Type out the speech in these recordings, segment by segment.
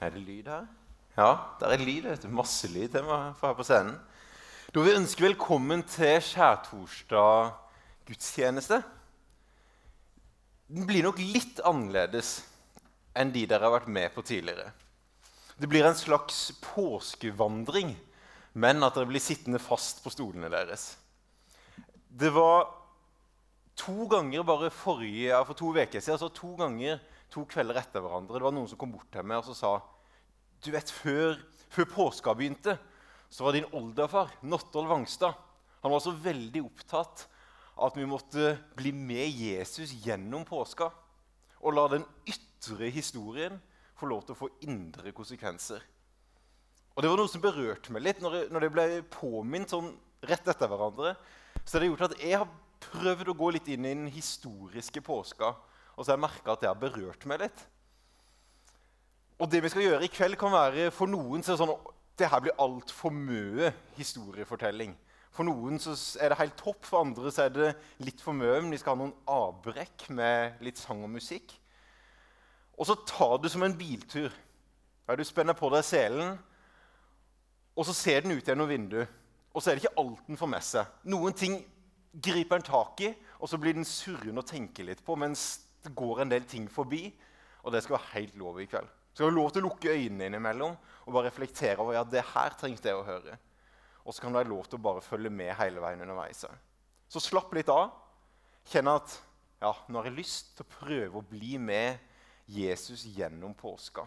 Er det lyd her? Ja, det er lyd. vet du. Masse lyd jeg må få her på scenen. Da vil vi ønske velkommen til skjærtorsdag gudstjeneste. Den blir nok litt annerledes enn de dere har vært med på tidligere. Det blir en slags påskevandring, men at dere blir sittende fast på stolene deres. Det var to ganger bare forrige, for to uker siden, altså to ganger to kvelder etter hverandre. Det var noen som kom bort til meg og sa du vet, før, før påska begynte, så var din oldefar, Nottolv Vangstad han var så veldig opptatt av at vi måtte bli med Jesus gjennom påska. Og la den ytre historien få lov til å få indre konsekvenser. Og Det var noe som berørte meg litt når det ble påminnet sånn rett etter hverandre. Så det har gjort at jeg har prøvd å gå litt inn i den historiske påska og så har jeg merka at det har berørt meg litt. Og det vi skal gjøre i kveld, kan være for noen så sånn det her blir altfor mye historiefortelling. For noen er det helt topp, for andre er det litt for mye. Men vi skal ha noen avbrekk med litt sang og musikk. Og så tar du som en biltur. Ja, du spenner på deg selen, og så ser den ut gjennom vinduet. Og så er det ikke alt den får med seg. Noen ting griper en tak i, og så blir den surrende å tenke litt på. mens det går en del ting forbi, og det skal være helt lov i kveld. Du skal ha lov til å lukke øynene innimellom og bare reflektere over ja, det her trengte jeg å høre. Og så kan du ha lov til å bare følge med hele veien underveis. Så slapp litt av. Kjenn at ja, nå har jeg lyst til å prøve å bli med Jesus gjennom påska.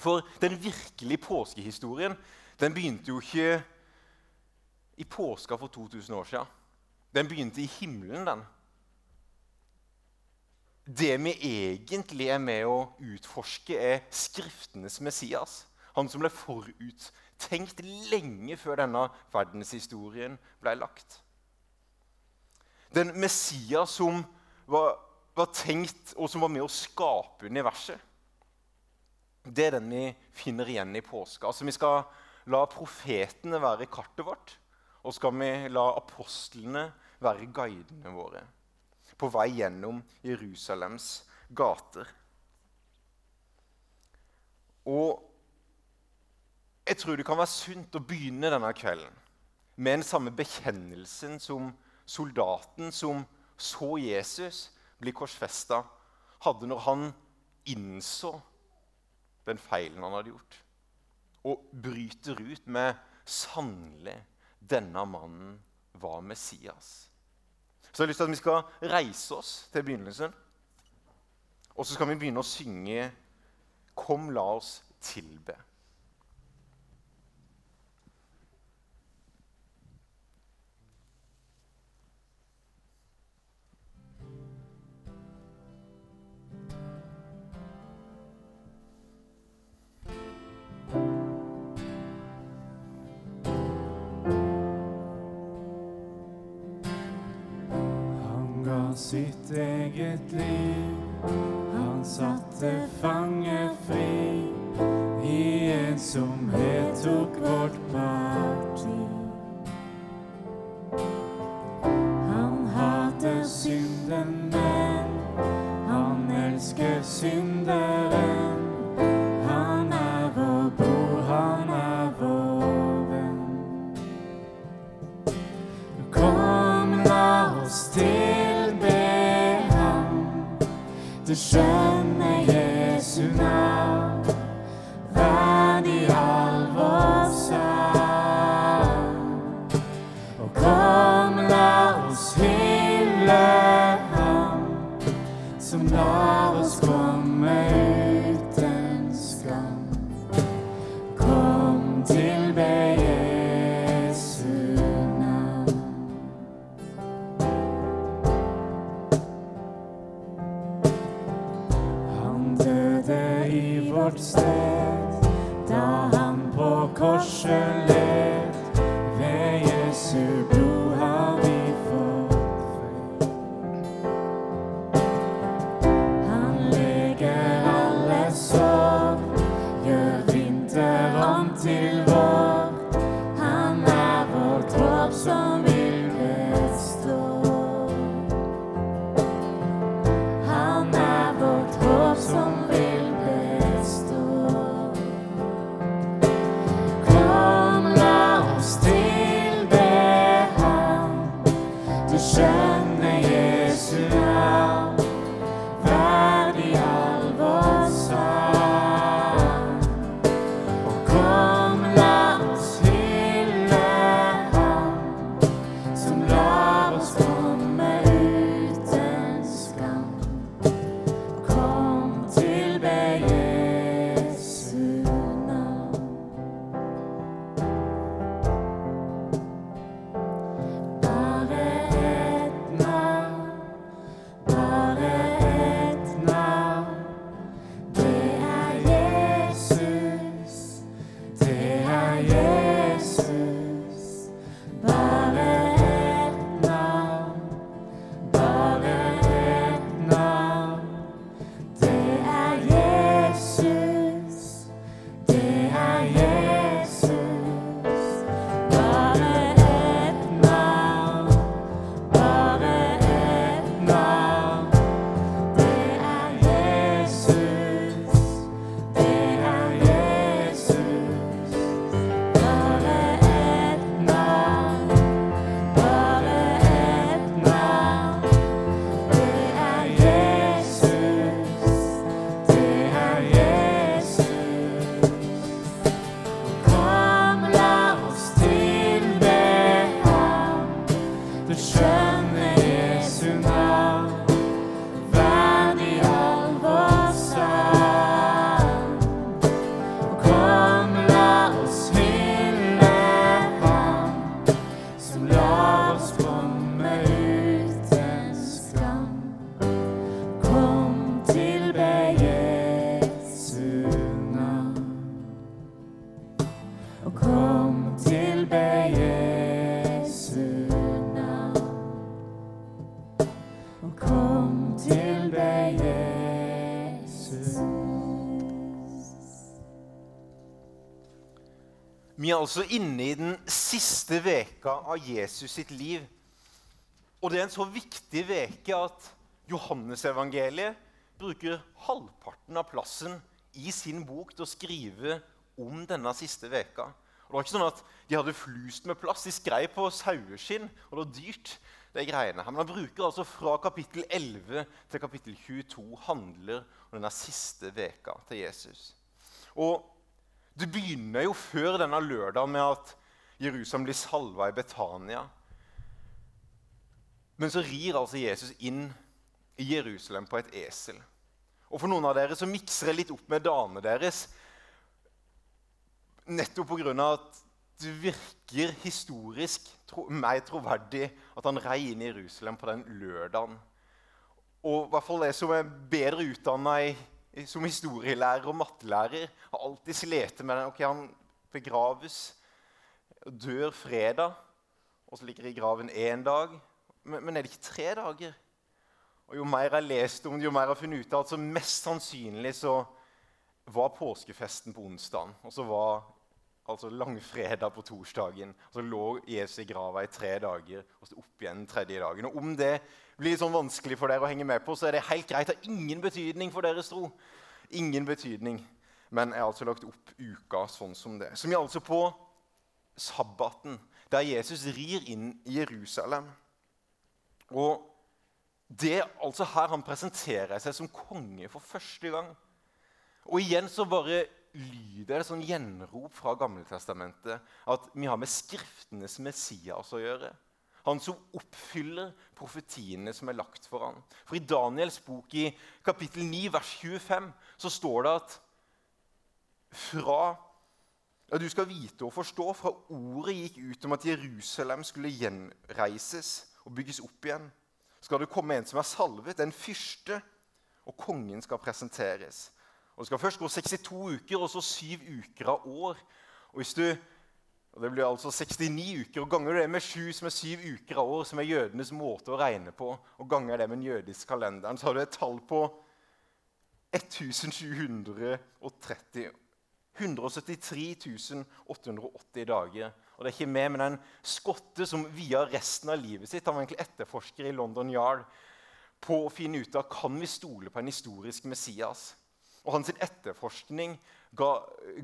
For den virkelige påskehistorien den begynte jo ikke i påska for 2000 år siden. Den begynte i himmelen. den det vi egentlig er med å utforske, er Skriftenes Messias. Han som ble foruttenkt lenge før denne verdenshistorien ble lagt. Den Messias som var, var tenkt, og som var med å skape universet. Det er den vi finner igjen i påska. Altså, vi skal la profetene være kartet vårt, og skal vi la apostlene være guidene våre på vei gjennom Jerusalems gater. Og jeg tror det kan være sunt å begynne denne kvelden med den samme bekjennelsen som soldaten som så Jesus bli korsfesta, hadde når han innså den feilen han hadde gjort, og bryter ut med 'Sannelig, denne mannen var Messias'. Så jeg har lyst til at vi skal reise oss til begynnelsen. Og så skal vi begynne å synge 'Kom, la oss tilbe'. Sitt eget liv. Han satte fanget fri i ensomhet tok vårt parti. Du skjønner Er altså inne i den siste veka av Jesus sitt liv. Og det er en så viktig veke at Johannesevangeliet bruker halvparten av plassen i sin bok til å skrive om denne siste veka. Og det var ikke sånn at De hadde flust med plass. De skrev på saueskinn, og det var dyrt. det greiene her. Men han bruker altså fra kapittel 11 til kapittel 22 handler om denne siste veka til Jesus. Og Det begynner jo før denne lørdagen med at Jerusalem blir salva i Betania. Men så rir altså Jesus inn i Jerusalem på et esel. Og For noen av dere så mikser jeg litt opp med damene deres. Nettopp pga. at det virker historisk tro, mer troverdig at han rei inn i Jerusalem på den lørdagen. Og i hvert fall jeg som er bedre utdanna som historielærer og mattelærer, har alltid slitt med den. Ok, Han begraves, dør fredag, og så ligger i graven én dag. Men, men, er det ikke tre dager? Og Jo mer jeg har lest om det, jo mer jeg har funnet ut av at så mest sannsynlig så var påskefesten på onsdagen. Og så var altså langfredag på torsdagen. Og så lå Jesus i grava i tre dager og så opp igjen den tredje dagen. Og Om det blir sånn vanskelig for dere å henge med på, så er det helt greit. Det har ingen betydning for deres tro. Ingen betydning. Men jeg har altså lagt opp uka sånn som det. Som er altså på sabbaten, der Jesus rir inn i Jerusalem. Og det er altså her han presenterer seg som konge for første gang. Og igjen så bare lyder det sånn gjenrop fra Gammeltestamentet at vi har med Skriftenes Messias å gjøre. Han som oppfyller profetiene som er lagt for ham. For i Daniels bok i kapittel 9, vers 25, så står det at fra ja, Du skal vite og forstå fra ordet gikk ut om at Jerusalem skulle gjenreises og bygges opp igjen, skal det komme en som er salvet, en fyrste, og kongen skal presenteres. Og Det skal først gå 62 uker, og så 7 uker av år. Og hvis du, og Det blir altså 69 uker. og Ganger det med 7, som er 7 uker av år, som er jødenes måte å regne på, og ganger det med den jødiske kalenderen, så har du et tall på 1730 173 880 dager. Og det er ikke med men en skotte som via resten av livet sitt han var egentlig etterforsker i London Yard på å finne ut av kan vi stole på en historisk Messias. Og hans etterforskning ga,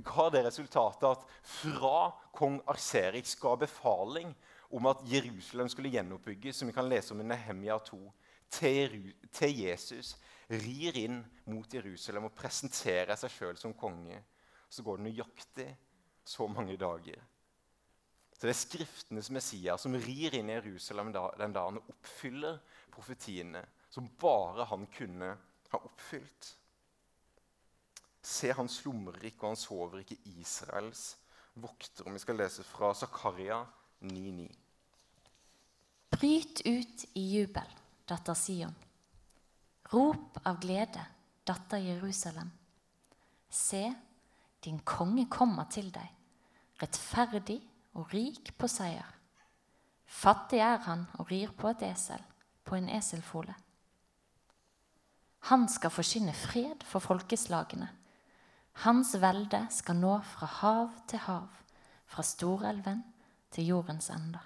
ga, det resultatet at fra kong Arserix ga befaling om at Jerusalem skulle gjenoppbygges, som vi kan lese om i Nehemia 2, til, til Jesus rir inn mot Jerusalem og presenterer seg sjøl som konge, så går det nøyaktig så mange dager. Så Det er Skriftenes Messias som rir inn i Jerusalem den dagen og oppfyller profetiene som bare han kunne ha oppfylt. Se, han slumrer ikke, og han sover ikke, Israels vokter. Og vi skal lese fra Zakaria 9,9. Bryt ut i jubel, datter Sion. Rop av glede, datter Jerusalem. Se, din konge kommer til deg, rettferdig og rik på seier. Fattig er han og rir på et esel, på en eselfole. Han skal forsyne fred for folkeslagene hans velde skal nå fra hav til hav, fra storelven til jordens ende.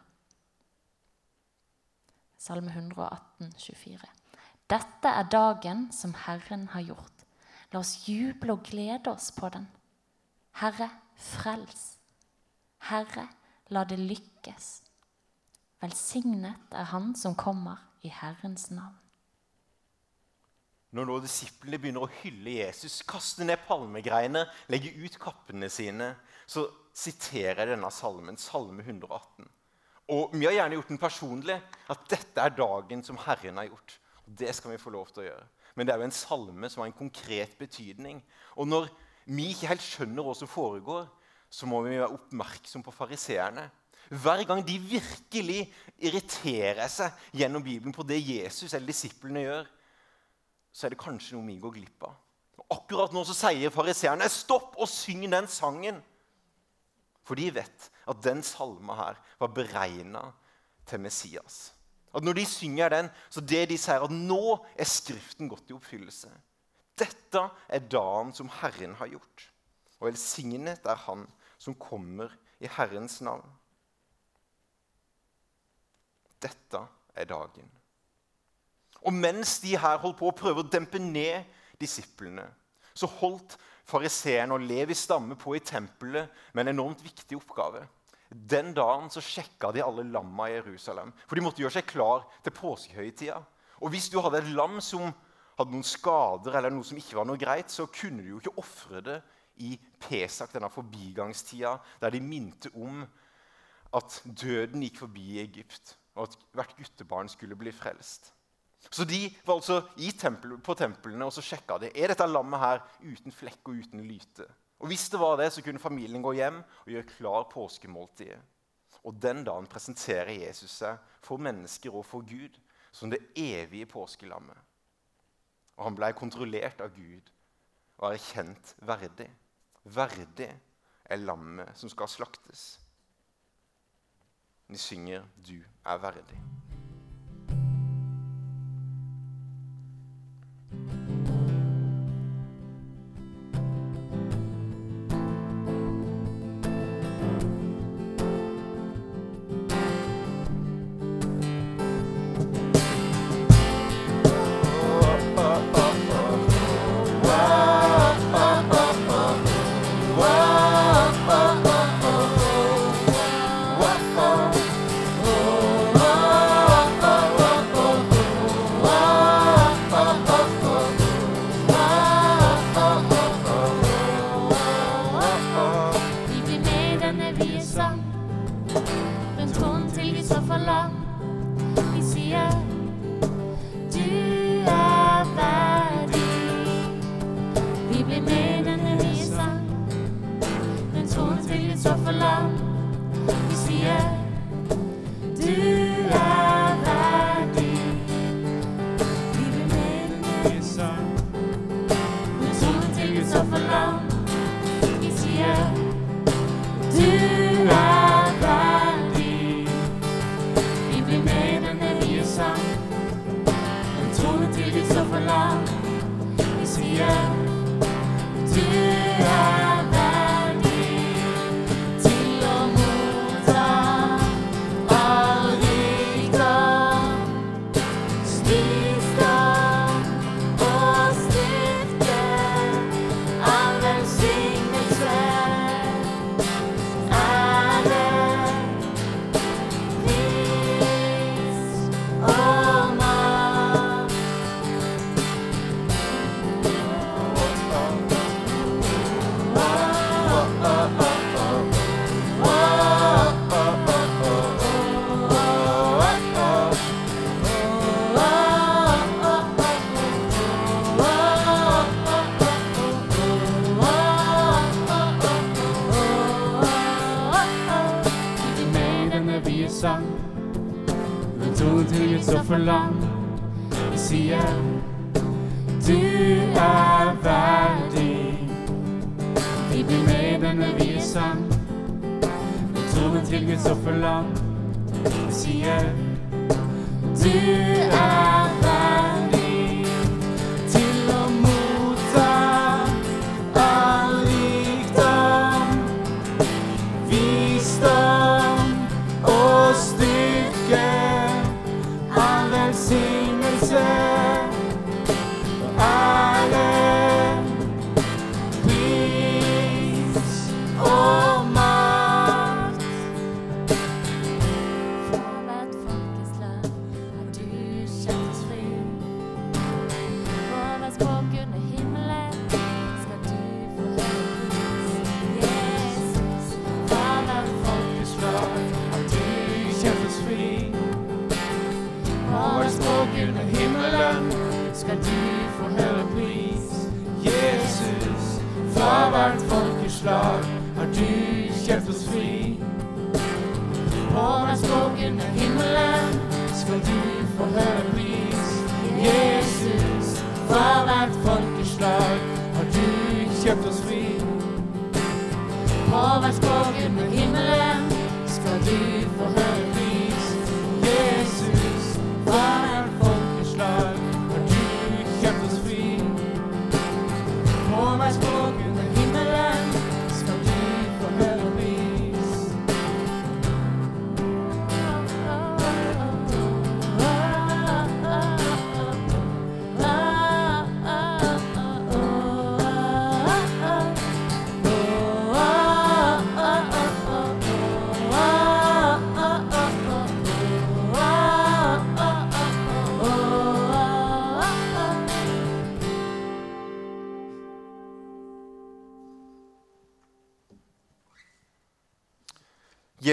Salme 118, 24. Dette er dagen som Herren har gjort. La oss juble og glede oss på den. Herre, frels. Herre, la det lykkes. Velsignet er Han som kommer i Herrens navn. Når nå disiplene begynner å hylle Jesus, kaste ned palmegreiene, legge ut kappene sine, så siterer jeg denne salmen, salme 118. Og Vi har gjerne gjort den personlig, at dette er dagen som Herren har gjort. Det skal vi få lov til å gjøre. Men det er jo en salme som har en konkret betydning. Og når vi ikke helt skjønner hva som foregår, så må vi være oppmerksom på fariseerne. Hver gang de virkelig irriterer seg gjennom Bibelen på det Jesus eller disiplene gjør, så er det kanskje noe vi går glipp av. Og akkurat nå så sier fariseerne stopp og syng den sangen. For de vet at den salma her var beregna til Messias. At Når de synger den, så det de sier at nå er Skriften gått i oppfyllelse. Dette er dagen som Herren har gjort. Og velsignet er Han som kommer i Herrens navn. Dette er dagen. Og mens de her holdt på å prøve å dempe ned disiplene, så holdt fariseerne og Levi stamme på i tempelet med en enormt viktig oppgave. Den dagen så sjekka de alle lamma i Jerusalem. For de måtte gjøre seg klar til påskehøytida. Og hvis du hadde et lam som hadde noen skader eller noe som ikke var noe greit, så kunne du jo ikke ofre det i Pesak, denne forbigangstida, der de minte om at døden gikk forbi i Egypt, og at hvert guttebarn skulle bli frelst. Så de var altså tempel, på templene og så sjekka de, er dette lammet her uten flekk og uten lyte. Og Hvis det var det, så kunne familien gå hjem og gjøre klar påskemåltidet. Og Den dagen presenterer Jesus seg for mennesker og for Gud som det evige påskelammet. Og han ble kontrollert av Gud og er kjent verdig. Verdig er lammet som skal slaktes. De synger 'Du er verdig'.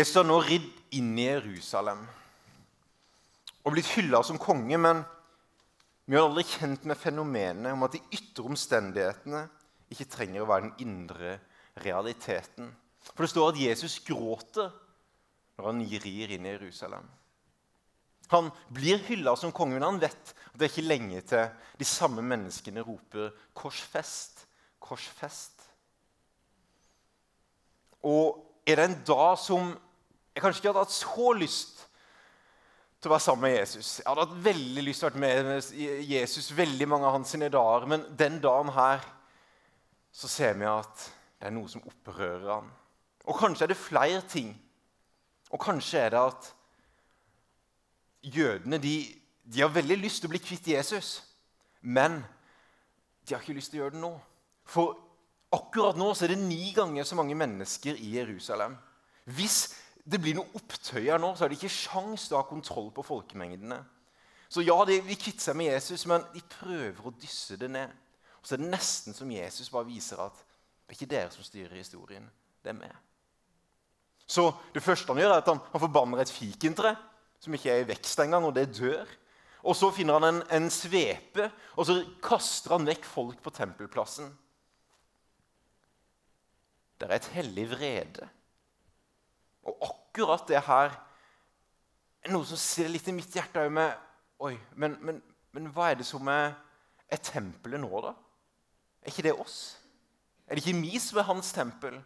Jesus har nå ridd inn i Jerusalem og blitt hylla som konge, men vi har aldri kjent med fenomenet om at de ytre omstendighetene ikke trenger å være den indre realiteten. For det står at Jesus gråter når han rir inn i Jerusalem. Han blir hylla som konge, men han vet at det er ikke lenge til de samme menneskene roper 'korsfest', 'korsfest'. Og er det en dag som jeg kanskje ikke hadde hatt så lyst til å være sammen med Jesus. Jeg hadde hatt veldig lyst til å være med Jesus veldig mange av hans sine dager, men den dagen her så ser vi at det er noe som opprører han. Og kanskje er det flere ting. Og kanskje er det at jødene de, de har veldig lyst til å bli kvitt Jesus, men de har ikke lyst til å gjøre det nå. For akkurat nå så er det ni ganger så mange mennesker i Jerusalem. Hvis det blir noe opptøyer nå, så er det ikke sjans til å ha kontroll på folkemengdene. Så ja, de de kvitter seg med Jesus, men de prøver å dysse det ned. Og så er det nesten som Jesus bare viser at det er ikke dere som styrer historien, det er meg. Så det første han gjør, er at han, han forbanner et fikentre som ikke er i vekst engang, og det dør. Og så finner han en, en svepe, og så kaster han vekk folk på tempelplassen. Det er et hellig vrede. Og akkurat det her er noe som sitter litt i mitt hjerte òg med Oi, men, men, men, hva er det som er, er tempelet nå, da? Er ikke det oss? Er det ikke vi som er hans tempel,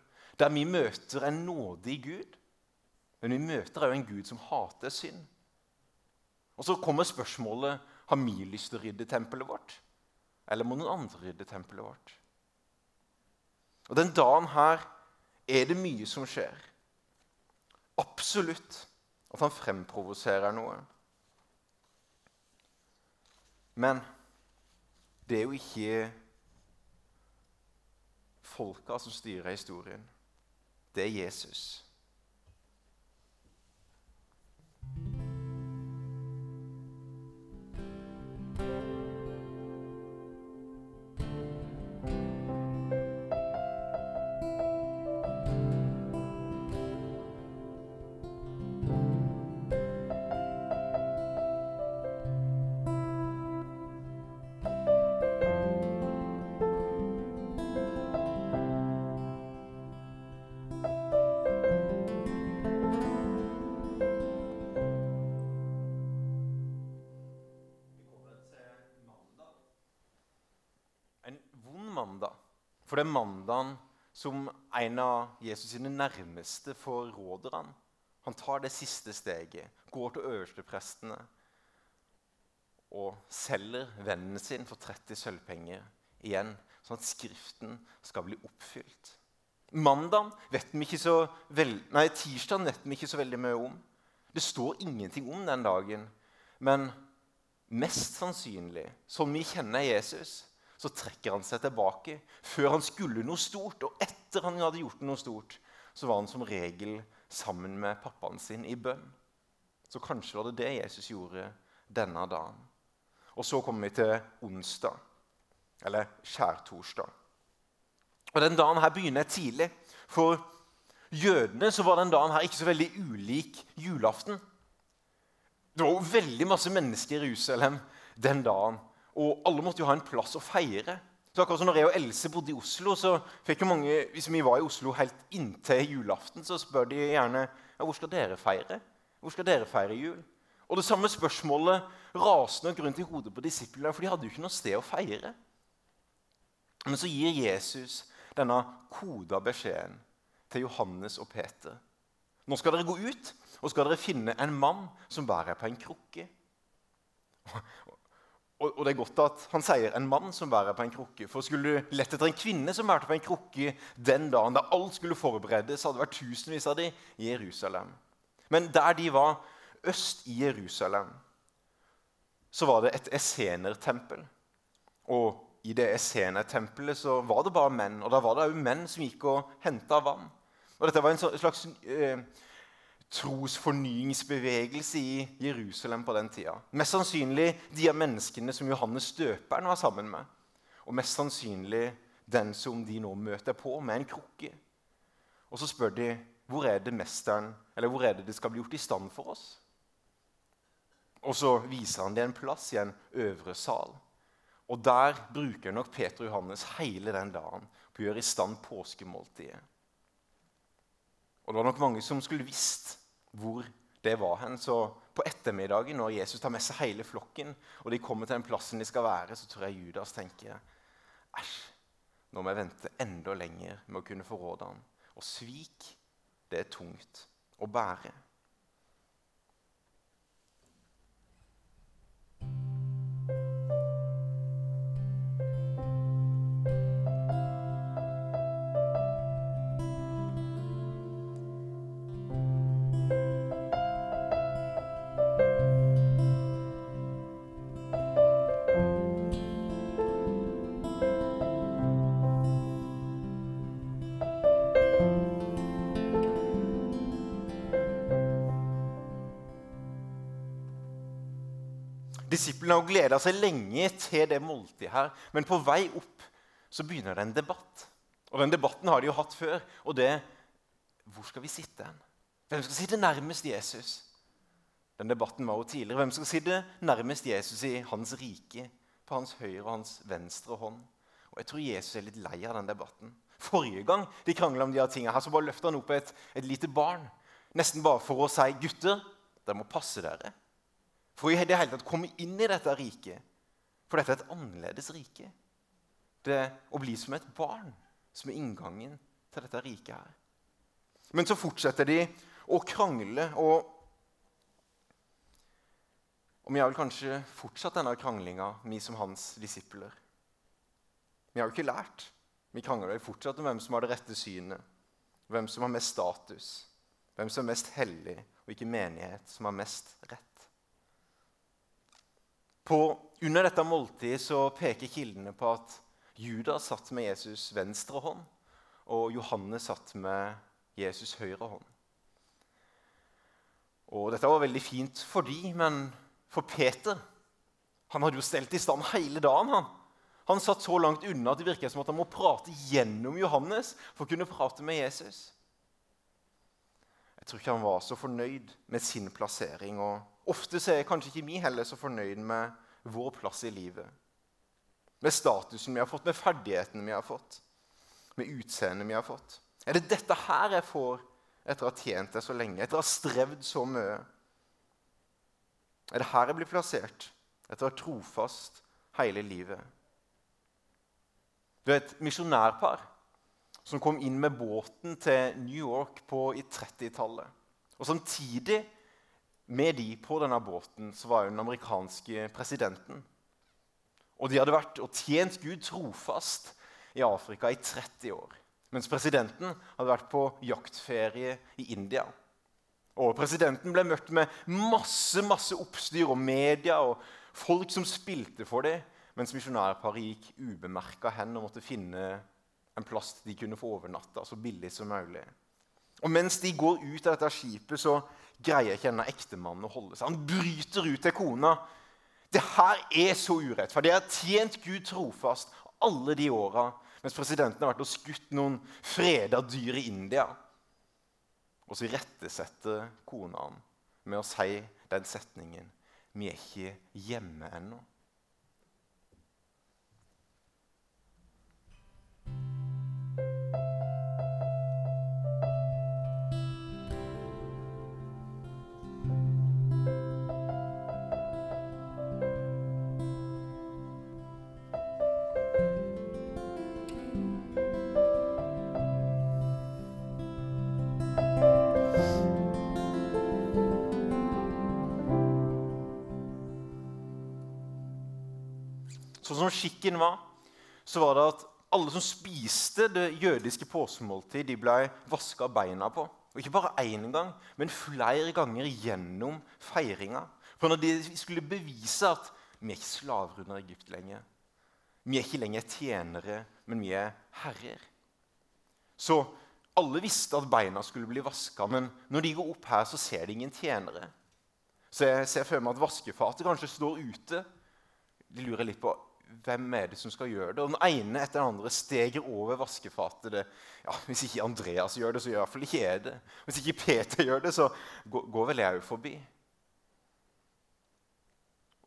der vi møter en nådig Gud? Men vi møter òg en Gud som hater synd. Og så kommer spørsmålet har vi lyst til å rydde tempelet vårt. Eller må noen andre rydde tempelet vårt? Og Den dagen her er det mye som skjer absolutt at han fremprovoserer noe. Men det er jo ikke folka som styrer historien. Det er Jesus. For det er mandagen som en av Jesus sine nærmeste forråder han. Han tar det siste steget, går til øversteprestene og selger vennen sin for 30 sølvpenger igjen, sånn at Skriften skal bli oppfylt. Mandagen vet vi ikke så veld... nei, Tirsdagen vet vi ikke så veldig mye om. Det står ingenting om den dagen. Men mest sannsynlig, som vi kjenner Jesus, så trekker han seg tilbake før han skulle noe stort. Og etter han hadde gjort noe stort, så var han som regel sammen med pappaen sin i bønn. Så kanskje var det det Jesus gjorde denne dagen. Og så kommer vi til onsdag, eller skjærtorsdag. Og Den dagen her begynner tidlig. For jødene så var den dagen her ikke så veldig ulik julaften. Det var veldig masse mennesker i Jerusalem den dagen. Og alle måtte jo ha en plass å feire. Så akkurat som når jeg og Else bodde i Oslo, så fikk jo mange, Hvis vi var i Oslo helt inntil julaften, så spør de gjerne ja, hvor skal dere feire Hvor skal dere feire jul. Og Det samme spørsmålet raste nok rundt i hodet på disiplene, for de hadde jo ikke noe sted å feire. Men så gir Jesus denne koda beskjeden til Johannes og Peter. Nå skal dere gå ut og skal dere finne en mann som bærer på en krukke. Og, og, det er godt at han sier 'en mann som bærer på en krukke'. For skulle du lett etter en kvinne som bærte på en krukke den dagen, da alt skulle forberedes, hadde det vært tusenvis av de i Jerusalem. Men der de var øst i Jerusalem, så var det et essenertempel. Og i det essenertempelet så var det bare menn. Og da var det òg menn som gikk og henta vann. Og dette var en slags eh, trosfornyingsbevegelse i Jerusalem på den tida. Mest sannsynlig de av menneskene som Johannes døperen var sammen med. Og mest sannsynlig den som de nå møter på med en krukke. Og så spør de hvor er det mesteren, eller hvor er det det skal bli gjort i stand for oss? Og så viser han det en plass i en øvre sal. Og der bruker nok Peter og Johannes hele den dagen på å gjøre i stand påskemåltidet. Og det var nok mange som skulle visst hvor det var hen. Så på ettermiddagen, når Jesus tar med seg hele flokken, og de kommer til den plassen de skal være, så tror jeg Judas tenker æsj, nå må jeg vente enda lenger med å kunne forråde ham. Og svik, det er tungt å bære. Disiplene har gleda seg lenge til det måltidet her, men på vei opp så begynner det en debatt. Og Den debatten har de jo hatt før. og det Hvor skal vi sitte hen? Hvem skal sitte nærmest Jesus? Den debatten var jo tidligere. Hvem skal sitte nærmest Jesus i hans rike? På hans høyre og hans venstre hånd? Og Jeg tror Jesus er litt lei av den debatten. Forrige gang de krangla om de her tingene, her, så bare løfta han opp et, et lite barn. Nesten bare for å si gutter, dere må passe dere. For i det hele tatt komme inn i dette riket. For dette er et annerledes rike. Det å bli som et barn som er inngangen til dette riket her. Men så fortsetter de å krangle, og, og vi har vel kanskje fortsatt denne kranglinga, vi som hans disipler. Vi har jo ikke lært. Vi krangler fortsatt om hvem som har det rette synet, hvem som har mest status, hvem som er mest hellig, og ikke menighet som har mest rett. På, under dette måltidet så peker kildene på at Judas satt med Jesus venstre hånd, og Johannes satt med Jesus høyre hånd. Og Dette var veldig fint for de, men for Peter Han hadde jo stelt i stand hele dagen. Han Han satt så langt unna at det virket som at han må prate gjennom Johannes for å kunne prate med Jesus. Jeg tror ikke han var så fornøyd med sin plassering. og Ofte er kanskje ikke vi heller så fornøyd med vår plass i livet. Med statusen vi har fått, med ferdighetene vi har fått, med utseendet vi har fått. Er det dette her jeg får etter å ha tjent det så lenge, etter å ha strevd så mye? Er det her jeg blir plassert etter å ha trofast hele livet? Du er et misjonærpar som kom inn med båten til New York på, i 30-tallet. Og Samtidig med de på denne båten så var jo den amerikanske presidenten. Og de hadde vært og tjent Gud trofast i Afrika i 30 år. Mens presidenten hadde vært på jaktferie i India. Og Presidenten ble møtt med masse masse oppstyr og media og folk som spilte for dem, mens misjonærparet gikk ubemerka hen og måtte finne en plass de kunne få overnatta så billig som mulig. Og Mens de går ut av dette skipet, så greier ikke denne ektemannen å holde seg. Han bryter ut til kona. Det her er så urettferdig. Jeg har tjent Gud trofast alle de åra mens presidenten har vært og skutt noen freda dyr i India. Og så irettesetter kona han med å si den setningen Vi er ikke hjemme ennå. Som skikken var, så var det at alle som spiste det jødiske påskemåltid, de ble vaska beina på. Og ikke bare én gang, men flere ganger gjennom feiringa. For når de skulle bevise at vi er ikke slaver under Egypt lenger Vi er ikke lenger tjenere, men vi er herrer. Så alle visste at beina skulle bli vaska, men når de går opp her, så ser de ingen tjenere. Så jeg ser for meg at vaskefatet kanskje står ute. De lurer litt på hvem er det som skal gjøre det? Og Den ene etter den andre steger over vaskefatet. Det, ja, hvis ikke Andreas gjør det, så gjør i hvert fall ikke jeg det. Hvis ikke Peter gjør det, så går, går vel jeg jo forbi.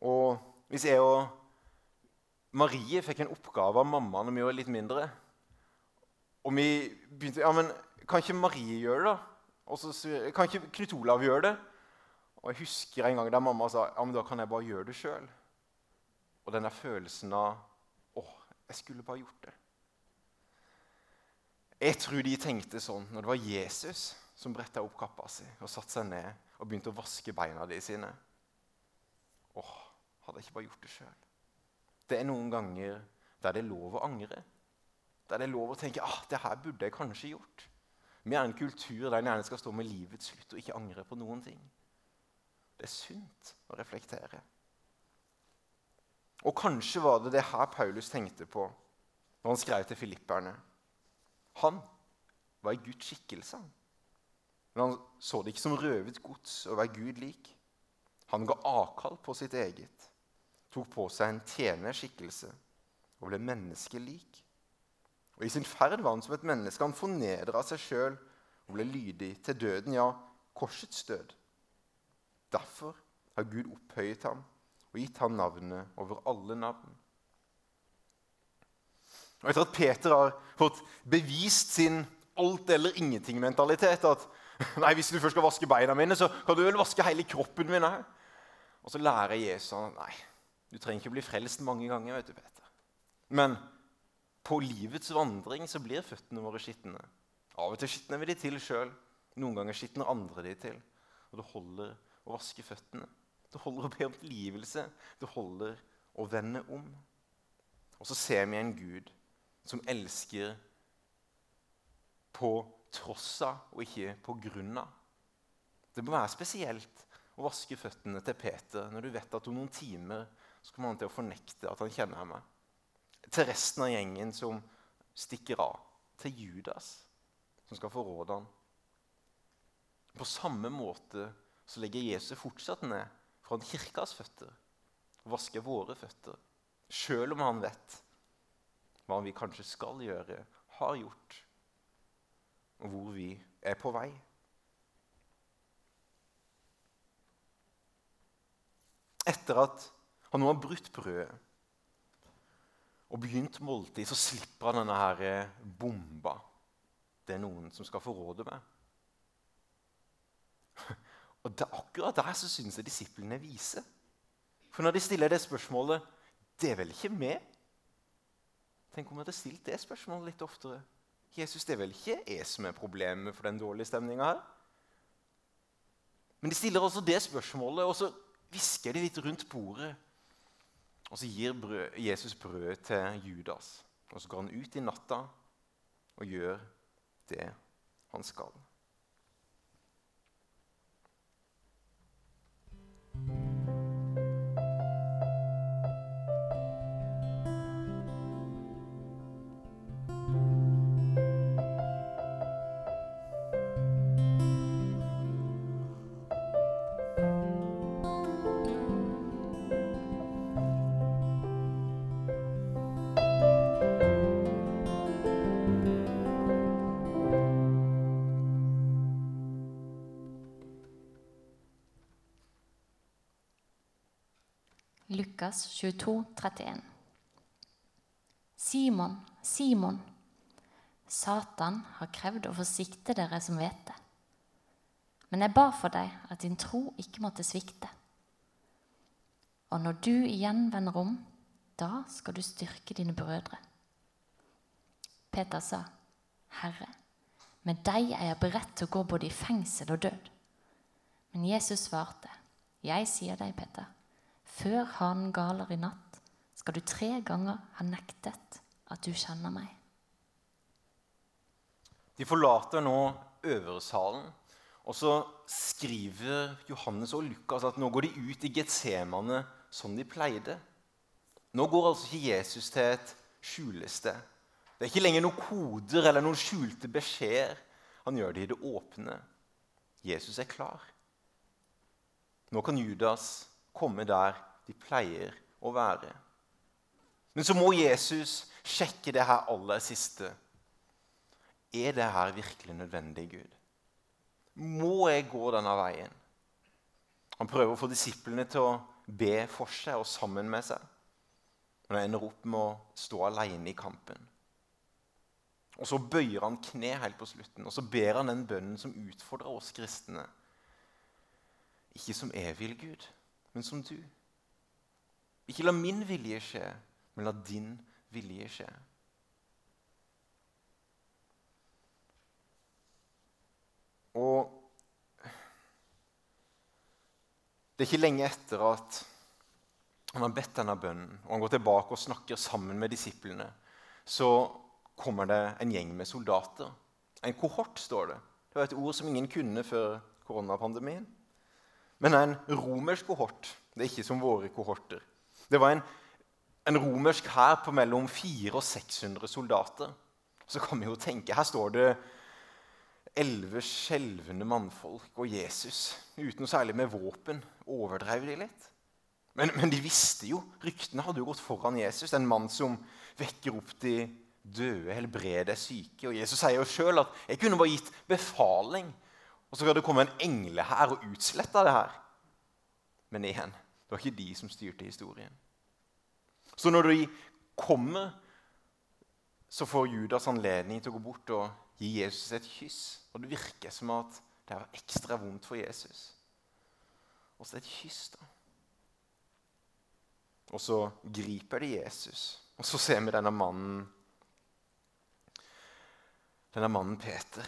Og hvis jeg og Marie fikk en oppgave av mamma når vi var litt mindre Og vi begynte Ja, men kan ikke Marie gjøre det? Og så kan ikke Knut Olav gjøre det? Og jeg husker en gang der mamma sa ja, men da kan jeg bare gjøre det sjøl. Og denne følelsen av å, jeg skulle bare gjort det. Jeg tror de tenkte sånn når det var Jesus som bretta opp kappa si og satte seg ned og begynte å vaske beina de sine. Åh, hadde jeg ikke bare gjort det sjøl? Det er noen ganger der det er lov å angre. Der det er lov å tenke ah, det her burde jeg kanskje gjort. Vi er en kultur der en gjerne skal stå med livets slutt og ikke angre på noen ting. Det er sunt å reflektere. Og kanskje var det det her Paulus tenkte på når han skrev til filipperne. Han var i Guds skikkelse. Men han så det ikke som røvet gods å være Gud lik. Han ga avkall på sitt eget, tok på seg en tjenerskikkelse og ble menneskelik. Og I sin ferd var han som et menneske. Han fornedra seg sjøl og ble lydig til døden, ja, korsets død. Derfor har Gud opphøyet ham og gitt ham navnet over alle navn. Og Etter at Peter har fått bevist sin alt eller ingenting-mentalitet at nei, hvis du først skal vaske beina mine, så kan du vel vaske hele kroppen min òg. Og så lærer Jesus at nei, du trenger ikke bli frelst mange ganger. vet du, Peter. Men på livets vandring så blir føttene våre skitne. Av og til skitner vi de til sjøl. Noen ganger skitner andre de til. Og det holder å vaske føttene. Det holder å be om tilgivelse. Det holder å vende om. Og så ser vi en Gud som elsker på tross av og ikke på grunn av. Det må være spesielt å vaske føttene til Peter når du vet at om noen timer så kommer han til å fornekte at han kjenner henne. til resten av gjengen som stikker av. Til Judas, som skal forråde ham. På samme måte så legger Jesus fortsatt ned foran kirkas føtter og vasker våre føtter, sjøl om han vet hva vi kanskje skal gjøre, har gjort, og hvor vi er på vei. Etter at han nå har brutt brødet og begynt måltid, så slipper han denne her bomba. Det er noen som skal forråde meg. Og det, Akkurat der så syns jeg disiplene er vise. For når de stiller det spørsmålet 'Det er vel ikke meg?' Tenk om jeg hadde stilt det spørsmålet litt oftere. Jesus, det er vel ikke jeg som er problemet for den dårlige stemninga her? Men de stiller også det spørsmålet, og så hvisker de litt rundt bordet. Og så gir brød, Jesus brød til Judas. Og så går han ut i natta og gjør det han skal. Lukas 22, 31. Simon, Simon, Satan har krevd å forsikte dere som vet det. Men jeg ba for deg at din tro ikke måtte svikte. Og når du igjen vender om, da skal du styrke dine brødre. Peter sa, Herre, med deg er jeg beredt til å gå både i fengsel og død. Men Jesus svarte, Jeg sier deg, Peter, før hanen galer i natt, skal du tre ganger ha nektet at du kjenner meg. De forlater nå øversalen, og så skriver Johannes og Lukas at nå går de ut i Getsemane som de pleide. Nå går altså ikke Jesus til et skjulested. Det er ikke lenger noen koder eller noen skjulte beskjeder. Han gjør det i det åpne. Jesus er klar. Nå kan Judas komme der de pleier å være. Men så må Jesus sjekke det her aller siste. Er det her virkelig nødvendig, Gud? Må jeg gå denne veien? Han prøver å få disiplene til å be for seg og sammen med seg. Men han ender opp med å stå alene i kampen. Og så bøyer han kne helt på slutten, og så ber han den bønnen som utfordrer oss kristne. Ikke som jeg vil, Gud, men som du. Ikke la min vilje skje, men la din vilje skje. Og det er ikke lenge etter at han har bedt denne bønnen, og han går tilbake og snakker sammen med disiplene, så kommer det en gjeng med soldater. En kohort, står det. Det var et ord som ingen kunne før koronapandemien. Men en romersk kohort. Det er ikke som våre kohorter. Det var en, en romersk hær på mellom 400 og 600 soldater. Så kan vi jo tenke, Her står det elleve skjelvende mannfolk og Jesus uten noe særlig med våpen. Overdrev de litt? Men, men, de visste jo, ryktene hadde jo gått foran Jesus. En mann som vekker opp de døde, helbreder syke. Og Jesus sier jo sjøl at 'jeg kunne bare gitt befaling', og så skal det komme en engle her og utslette det her. Men igjen, det var ikke de som styrte historien. Så når de kommer, så får Judas anledning til å gå bort og gi Jesus et kyss. Og det virker som at det er ekstra vondt for Jesus. Og så et kyss, da. Og så griper de Jesus. Og så ser vi denne mannen Denne mannen Peter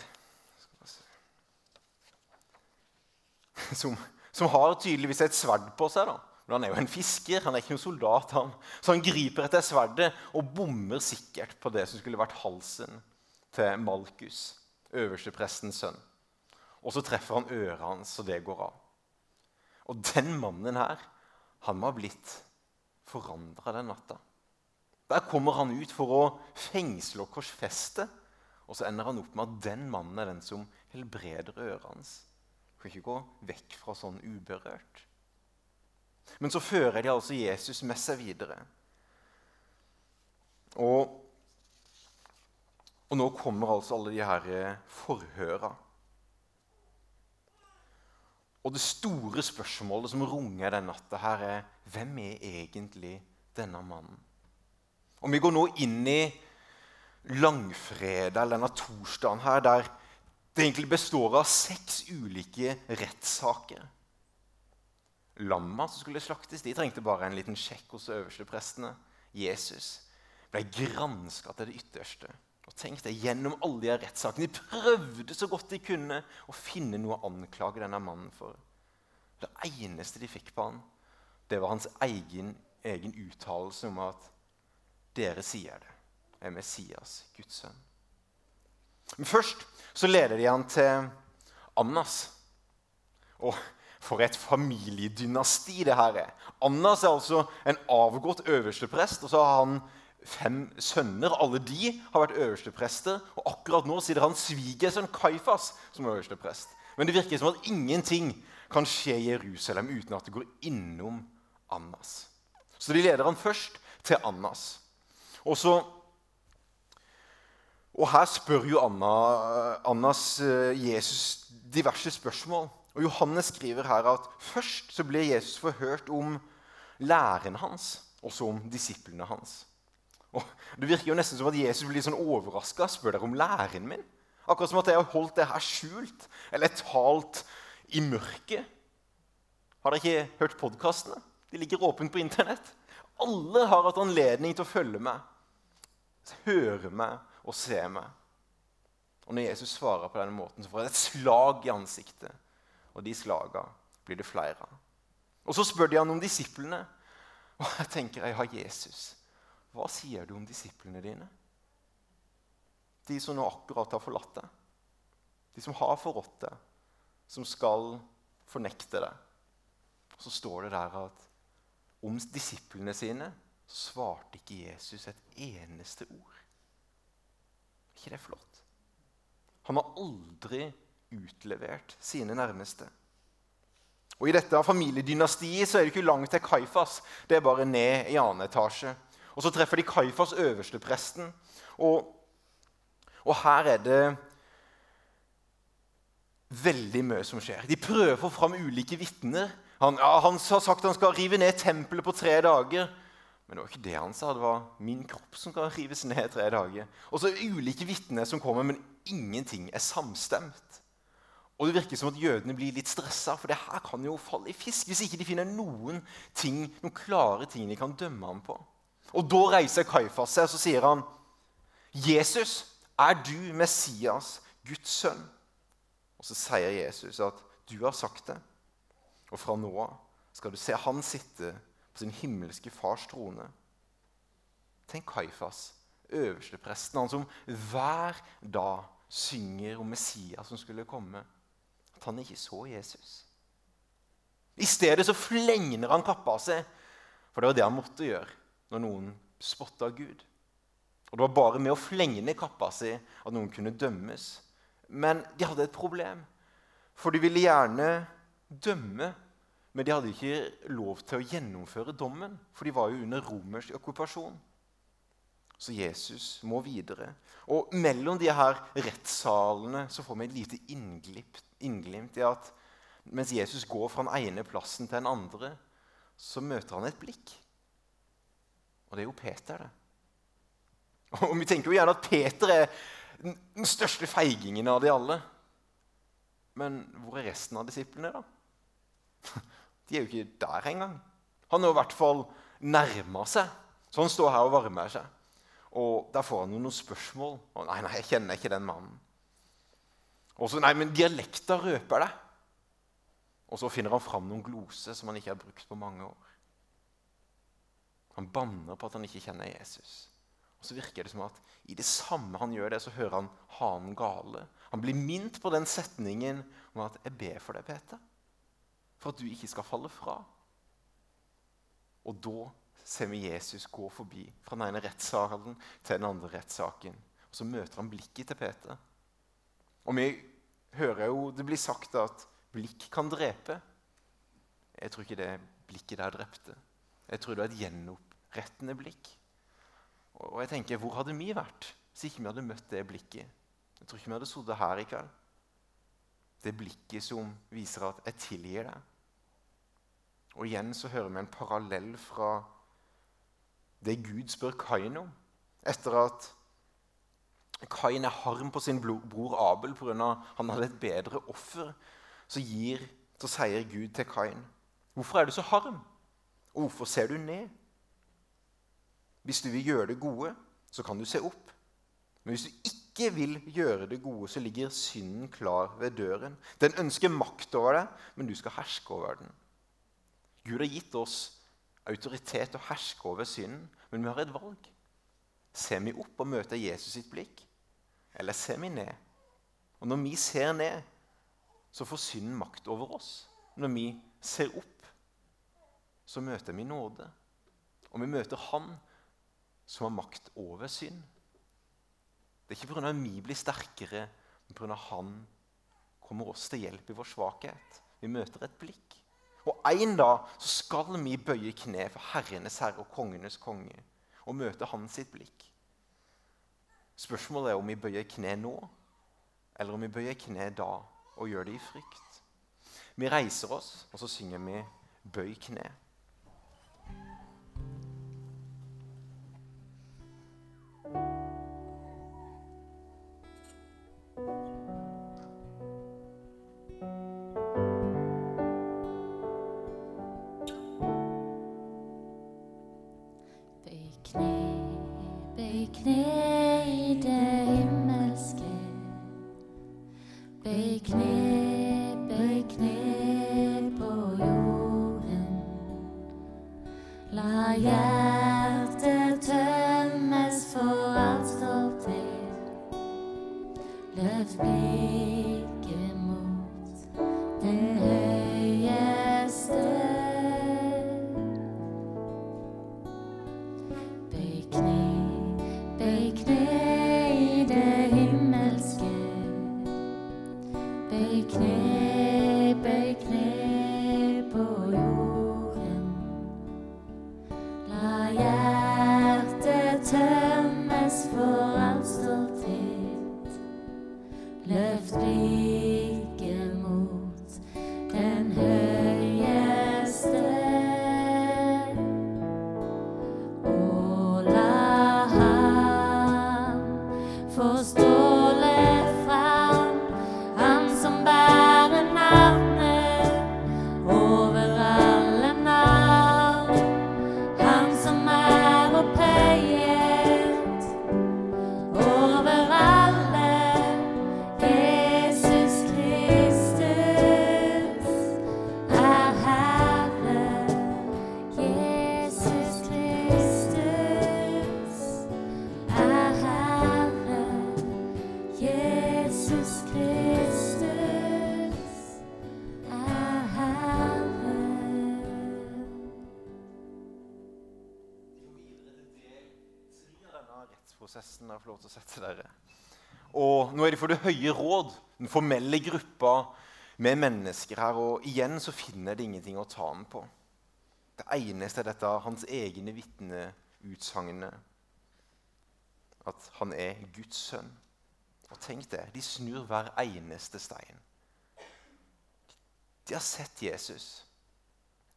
som, som, har tydeligvis et sverd på seg. da. Men han er jo en fisker, han er ikke noen soldat. han. Så han griper etter sverdet og bommer sikkert på det som skulle vært halsen til Malkus, øversteprestens sønn. Og så treffer han øret hans, og det går av. Og den mannen her, han må ha blitt forandra den natta. Der kommer han ut for å fengsle og korsfeste. Og så ender han opp med at den mannen er den som helbreder øret hans. Kan ikke gå vekk fra sånn uberørt. Men så fører de altså Jesus med seg videre. Og, og nå kommer altså alle de her forhøra. Og det store spørsmålet som runger den natta, her er hvem er egentlig denne mannen? Og Vi går nå inn i langfredag, eller denne torsdagen her, der det egentlig består av seks ulike rettssaker. Lamma som skulle slaktes, de trengte bare en liten sjekk hos øversteprestene. Jesus ble granska til det ytterste. Og tenk deg, Gjennom alle de rettssakene De prøvde så godt de kunne å finne noe å anklage denne mannen for. Det eneste de fikk på han, det var hans egen, egen uttalelse om at 'dere sier det, er Messias, Guds sønn'. Men først så leder de han til Annas. Og for et familiedynasti det her er. Annas er altså en avgått øversteprest, og så har han fem sønner. Alle de har vært øversteprester. Og akkurat nå sitter han svigersønn Kaifas som øversteprest. Men det virker som at ingenting kan skje i Jerusalem uten at det går innom Annas. Så de leder han først til Annas. Og, så, og her spør jo Anna, Annas eh, Jesus diverse spørsmål. Og Johannes skriver her at først så ble Jesus forhørt om læreren hans, også om disiplene hans. Og Det virker jo nesten som at Jesus blir sånn overraska. Spør dere om læreren min? Akkurat som at jeg har holdt det her skjult eller talt i mørket. Har dere ikke hørt podkastene? De ligger åpent på Internett. Alle har hatt anledning til å følge meg, høre meg og se meg. Og Når Jesus svarer på denne måten, så får jeg et slag i ansiktet. Og de slagene blir det flere av. Og Så spør de han om disiplene. Og jeg tenker jeg har Jesus. Hva sier du om disiplene dine? De som nå akkurat har forlatt deg. De som har forrådt deg, som skal fornekte deg. Så står det der at om disiplene sine svarte ikke Jesus et eneste ord. Er ikke det flott? Han har aldri utlevert sine nærmeste. Og I dette familiedynastiet så er det ikke langt til Kaifas. Det er bare ned i annen etasje. Og så treffer de Kaifas, øverstepresten. Og, og her er det veldig mye som skjer. De prøver å få fram ulike vitner. Han, ja, han har sagt han skal rive ned tempelet på tre dager. Men det var ikke det han sa. Det var min kropp som skal rives ned tre dager. Og så er det ulike vitner som kommer, men ingenting er samstemt. Og det virker som at jødene blir litt stressa, for det her kan jo falle i fisk hvis ikke de finner noen ting, noen klare ting de kan dømme ham på. Og da reiser Kaifas seg og så sier han, 'Jesus, er du Messias, Guds sønn?' Og så sier Jesus at 'du har sagt det', og fra nå av skal du se han sitte på sin himmelske fars trone. Tenk Kaifas, øverstepresten, han som hver dag synger om Messias som skulle komme. At han ikke så Jesus. I stedet så flengner han kappa seg, for det var det han måtte gjøre når noen spotta Gud. Og Det var bare med å flegne kappa si at noen kunne dømmes. Men de hadde et problem, for de ville gjerne dømme men de hadde ikke lov til å gjennomføre dommen, for de var jo under romersk okkupasjon. Så Jesus må videre. Og mellom de her rettssalene så får vi et lite innglimt, i at mens Jesus går fra den ene plassen til den andre, så møter han et blikk. Og det er jo Peter, det. Og Vi tenker jo gjerne at Peter er den største feigingen av de alle. Men hvor er resten av disiplene, da? De er jo ikke der engang. Han har i hvert fall nærma seg. Så han står her og varmer seg. Og Der får han jo noen spørsmål. Og, nei, nei, jeg kjenner ikke den mannen. Og så, nei, men dialekta røper det. Og så finner han fram noen gloser som han ikke har brukt på mange år. Han banner på at han ikke kjenner Jesus. Og så virker det som at i det samme han gjør det, så hører han hanen gale. Han blir minnet på den setningen om at 'jeg ber for deg, Peter' for at du ikke skal falle fra. Og da ser vi Jesus gå forbi fra den ene rettssalen til den andre rettssaken. Og Så møter han blikket til Peter. Og vi hører jo det blir sagt at blikk kan drepe. Jeg tror ikke det blikket der drepte. Jeg tror det var et gjenopprettende blikk. Og jeg tenker, Hvor hadde vi vært hvis ikke vi hadde møtt det blikket? Jeg tror ikke vi hadde sittet her i kveld. Det blikket som viser at 'jeg tilgir deg'. Og igjen så hører vi en parallell fra det Gud spør Kain om. Etter at Kain er harm på sin bror Abel pga. han hadde et bedre offer, så, gir, så sier Gud til Kain, 'Hvorfor er du så harm? Og hvorfor ser du ned?' Hvis du vil gjøre det gode, så kan du se opp. Men hvis du ikke vil gjøre det gode, så ligger synden klar ved døren. Den ønsker makt over deg, men du skal herske over den. Gud har gitt oss autoritet til å herske over synden, men vi har et valg. Ser vi opp og møter Jesus sitt blikk, eller ser vi ned? Og Når vi ser ned, så får synden makt over oss. Når vi ser opp, så møter vi nåde. Og vi møter Han som har makt over synd. Det er ikke pga. at vi blir sterkere, men pga. Han kommer oss til hjelp i vår svakhet. Vi møter et blikk. Og en dag så skal vi bøye kne for herrenes herre og kongenes konge og møte hans sitt blikk. Spørsmålet er om vi bøyer kne nå, eller om vi bøyer kne da og gjør det i frykt. Vi reiser oss, og så synger vi 'Bøy kne'. Nå er de for det høye råd, den formelle gruppa med mennesker her. Og igjen så finner de ingenting å ta ham på. Det eneste er dette hans egne vitneutsagnene. At han er Guds sønn. Og tenk det, de snur hver eneste stein. De har sett Jesus,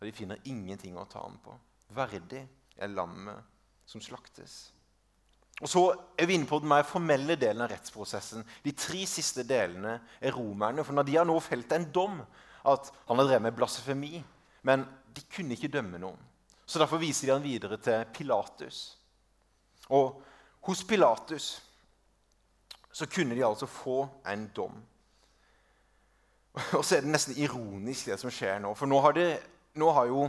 og de finner ingenting å ta ham på. Verdig er lammet som slaktes. Og Så er vi inne på den mer formelle delen av rettsprosessen. De tre siste delene er romerne. For når de har nå felt en dom at han har drevet med blasfemi, men de kunne ikke dømme noen. Så Derfor viser de han videre til Pilatus. Og hos Pilatus så kunne de altså få en dom. Og så er det nesten ironisk, det som skjer nå. For nå har, de, nå har jo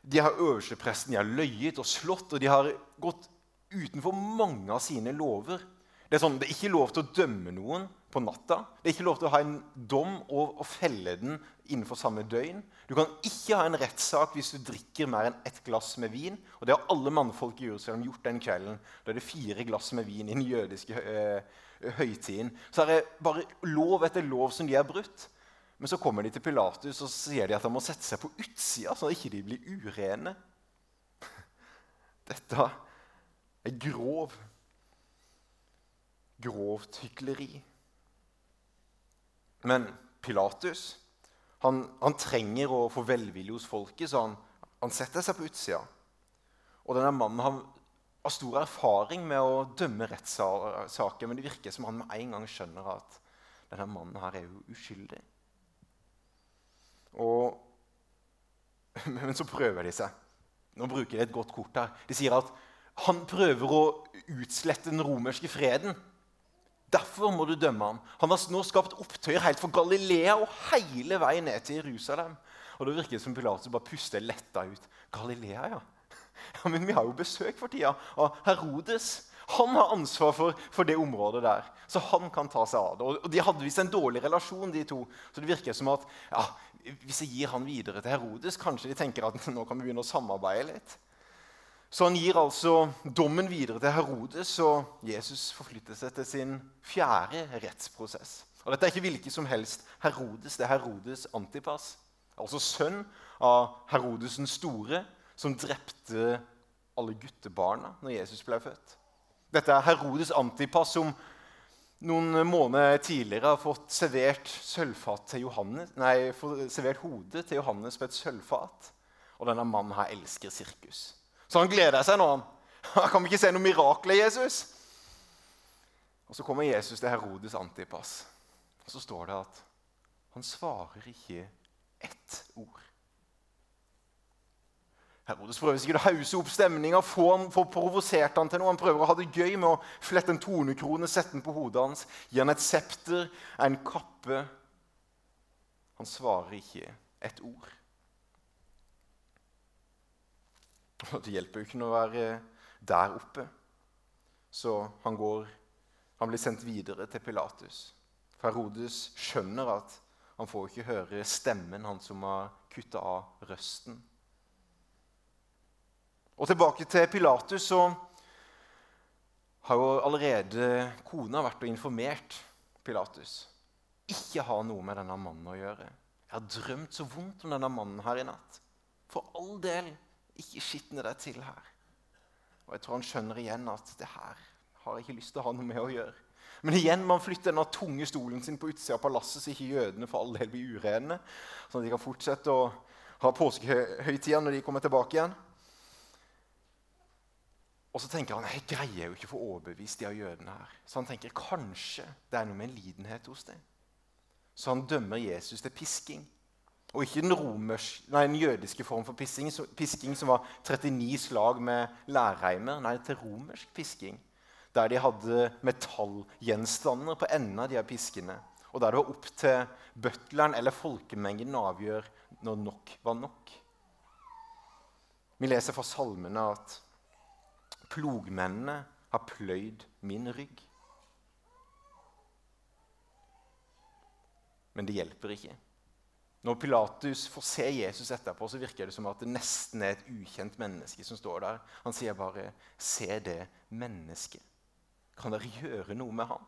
de har øverstepresten de har løyet og slått, og de har gått utenfor mange av sine lover. Det er, sånn, det er ikke lov til å dømme noen på natta. Det er ikke lov til å ha en dom og, og felle den innenfor samme døgn. Du kan ikke ha en rettssak hvis du drikker mer enn ett glass med vin. Og det har alle mannfolk i Jerusalem gjort den kvelden. Da er det fire glass med vin i den jødiske øh, høytiden. Så er det bare lov etter lov som de har brutt. Men så kommer de til Pilatus og sier de at de må sette seg på utsida, så ikke de blir urene. Dette er grov. Grovt hykleri. Men Pilatus han, han trenger å få velvilje hos folket, så han, han setter seg på utsida. Og denne mannen han har stor erfaring med å dømme rettssaker, men det virker som han med en gang skjønner at denne mannen her er jo uskyldig. Og, men så prøver de seg. Nå bruker de et godt kort her. De sier at han prøver å utslette den romerske freden. Derfor må du dømme ham. Han har nå skapt opptøyer helt fra Galilea og hele veien ned til Jerusalem. Og Det virker som Pilatus bare puster letta ut. Galilea, ja. ja. Men vi har jo besøk for tida av Herodes. Han har ansvar for, for, det området der, så han kan ta seg av det. Og De hadde visst en dårlig relasjon, de to. Så det virker som at ja, hvis jeg gir han videre til Herodes, kanskje de tenker at nå kan vi begynne å samarbeide litt. Så han gir altså dommen videre til Herodes, og Jesus forflytter seg til sin fjerde rettsprosess. Og Dette er ikke hvilken som helst Herodes, det er Herodes Antipas. Altså sønn av Herodes den store, som drepte alle guttebarna når Jesus ble født. Dette er Herodes Antipas som noen måneder tidligere har fått servert, Johannes, nei, servert hodet til Johannes på et sølvfat. Og denne mannen her elsker sirkus. Så han gleder seg nå. Han kan vi ikke se noe mirakel i Jesus? Og Så kommer Jesus til Herodes Antipas. Og så står det at han svarer ikke ett ord. Herodes prøver sikkert å hause opp stemninga, få, få provosert han til noe. Han prøver å ha det gøy med å flette en tonekrone, sette den på hodet hans, gi han et septer, en kappe. Han svarer ikke et ord. Det hjelper jo ikke å være der oppe. Så han, går, han blir sendt videre til Pilatus. For Herodes skjønner at han får ikke høre stemmen, han som har kutta av røsten. Og tilbake til Pilatus, så har jo allerede kona vært og informert Pilatus. Ikke ha noe med denne mannen å gjøre. Jeg har drømt så vondt om denne mannen her i natt. For all del, ikke skitne deg til her. Og jeg tror han skjønner igjen at det her har jeg ikke lyst til å ha noe med å gjøre. Men igjen må han flytte denne tunge stolen sin på utsida av palasset, så ikke jødene for all del blir urene. Sånn at de kan fortsette å ha påskehøytida når de kommer tilbake igjen. Og så tenker han jeg greier jo ikke å få overbevist de av jødene her. Så han tenker kanskje det er noe med en lidenhet hos dem. Så han dømmer Jesus til pisking. Og ikke den, romers, nei, den jødiske form for pisking, pisking, som var 39 slag med lærreimer. Nei, til romersk pisking. Der de hadde metallgjenstander på enden av de her piskene. Og der det var opp til butleren eller folkemengden å avgjøre når nok var nok. Vi leser fra salmene at plogmennene har pløyd min rygg. Men det hjelper ikke. Når Pilatus får se Jesus etterpå, så virker det som at det nesten er et ukjent menneske som står der. Han sier bare 'Se det mennesket'. Kan dere gjøre noe med ham?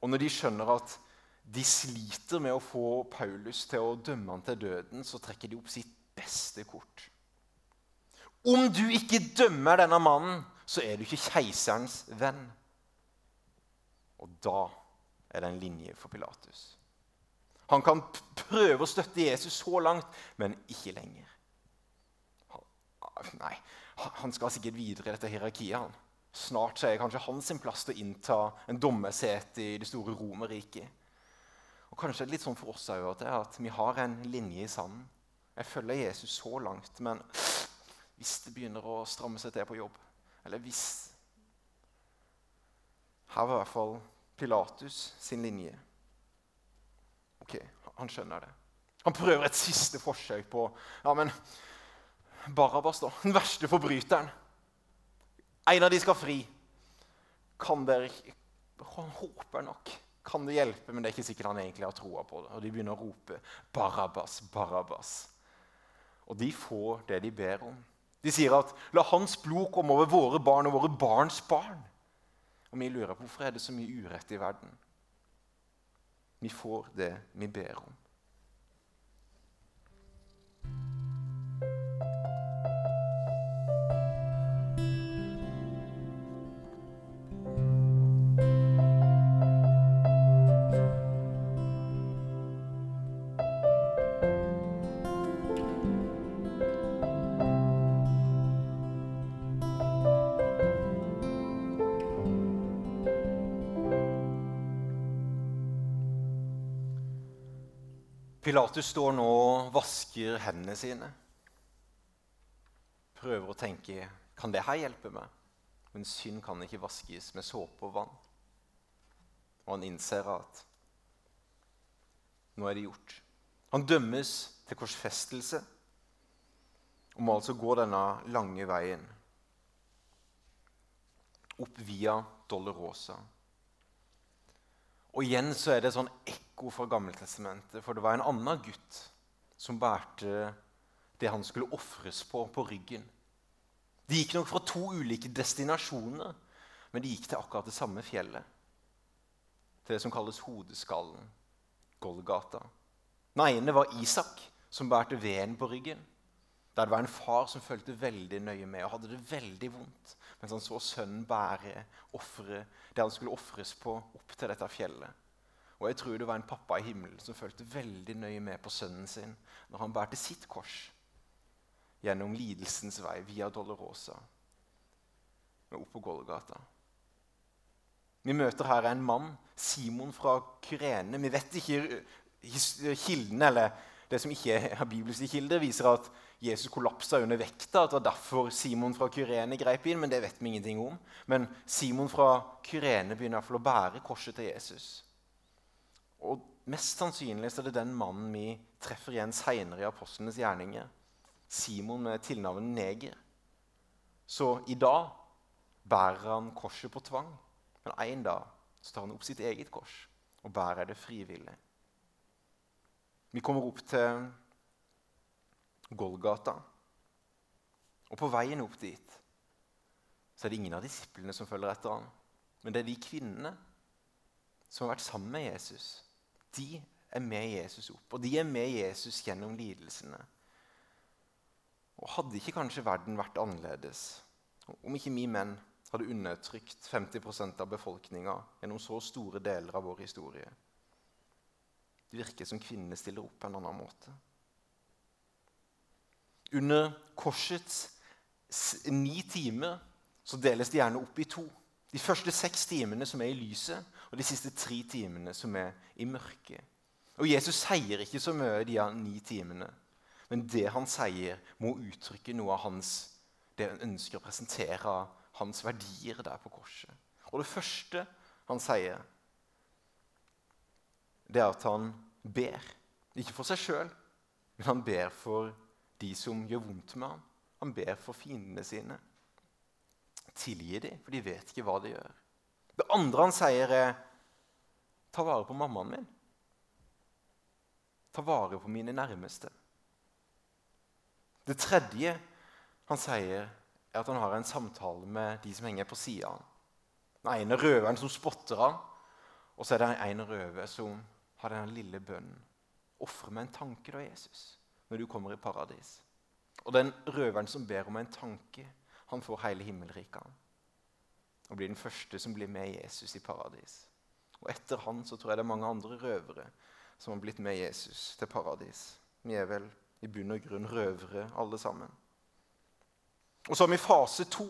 Og når de skjønner at de sliter med å få Paulus til å dømme ham til døden, så trekker de opp sitt beste kort. Om du ikke dømmer denne mannen, så er du ikke keiserens venn. Og da er det en linje for Pilatus. Han kan prøve å støtte Jesus så langt, men ikke lenger. Nei, han skal sikkert videre i dette hierarkiet. han. Snart så er kanskje hans plass til å innta en dommersete i det store Romerriket. Og Kanskje det litt sånn for oss òg at vi har en linje i sanden. Jeg følger Jesus så langt, men hvis det begynner å stramme seg til på jobb Eller hvis Her var i hvert fall Pilatus sin linje. Ok, Han skjønner det. Han prøver et siste forsøk på ja, men Barabas, da. Den verste forbryteren. En av de skal fri. Kan dere Han håper nok. Kan det hjelpe? Men det er ikke sikkert han egentlig har troa på det. Og de begynner å rope 'Barabas, Barabas'. Og de får det de ber om. De sier at 'la hans blod komme over våre barn og våre barns barn'. Og vi lurer på hvorfor er det så mye urett i verden. Vi får det vi ber om. Pilatus står nå og vasker hendene sine. Prøver å tenke kan det her hjelpe meg? Men synd kan ikke vaskes med såpe og vann. Og han innser at nå er det gjort. Han dømmes til korsfestelse og må altså gå denne lange veien opp via Dolorosa. Og igjen så er det sånn ekko fra Gammeltestamentet. For det var en annen gutt som bærte det han skulle ofres på, på ryggen. De gikk nok fra to ulike destinasjoner, men de gikk til akkurat det samme fjellet. Til det som kalles hodeskallen, Golgata. Den ene var Isak, som bærte veden på ryggen. Der det var en far som fulgte veldig nøye med og hadde det veldig vondt mens han så sønnen bære offeret, det han skulle ofres på, opp til dette fjellet. Og jeg tror det var en pappa i himmelen som fulgte veldig nøye med på sønnen sin når han bærte sitt kors gjennom lidelsens vei via Dolorosa og opp på Golgata. Vi møter her en mann, Simon fra Kyrene. Vi vet ikke kildene, eller det som ikke er bibelske kilder, viser at Jesus kollapsa under vekta. At det var derfor Simon fra Kyrene greip inn. Men det vet vi ingenting om. Men Simon fra Kyrene begynner i å bære korset til Jesus. Og Mest sannsynlig er det den mannen vi treffer igjen seinere i apostlenes gjerninger. Simon med tilnavnet Neger. Så i dag bærer han korset på tvang. Men en dag så tar han opp sitt eget kors og bærer det frivillig. Vi kommer opp til Golgata. Og på veien opp dit så er det ingen av disiplene som følger etter ham. Men det er de kvinnene som har vært sammen med Jesus. De er med Jesus opp, og de er med Jesus gjennom lidelsene. Og Hadde ikke kanskje verden vært annerledes om ikke vi menn hadde undertrykt 50% av befolkninga gjennom så store deler av vår historie? Det virker som kvinnene stiller opp på en annen måte. Under korsets ni timer så deles de gjerne opp i to. De første seks timene som er i lyset, og de siste tre timene som er i mørket. Og Jesus sier ikke så mye de ni timene, men det han sier, må uttrykke noe av hans, det han ønsker å presentere av hans verdier der på korset. Og det første han sier, det er at han ber. Ikke for seg sjøl, men han ber for de som gjør vondt med ham. Han ber for fiendene sine. Tilgi dem, for de vet ikke hva de gjør. Det andre han sier, er ta vare på mammaen min. Ta vare på mine nærmeste. Det tredje han sier, er at han har en samtale med de som henger på sida av ham. Den ene røveren som spotter ham, og så er det en røver som har den lille bønnen. Ofre meg en tanke, da, Jesus, når du kommer i paradis. Og den røveren som ber om en tanke, han får hele himmelriket. Og blir den første som blir med Jesus i paradis. Og etter han så tror jeg det er mange andre røvere som har blitt med Jesus til paradis. Vi er vel i bunn og grunn røvere alle sammen. Og så har vi fase to,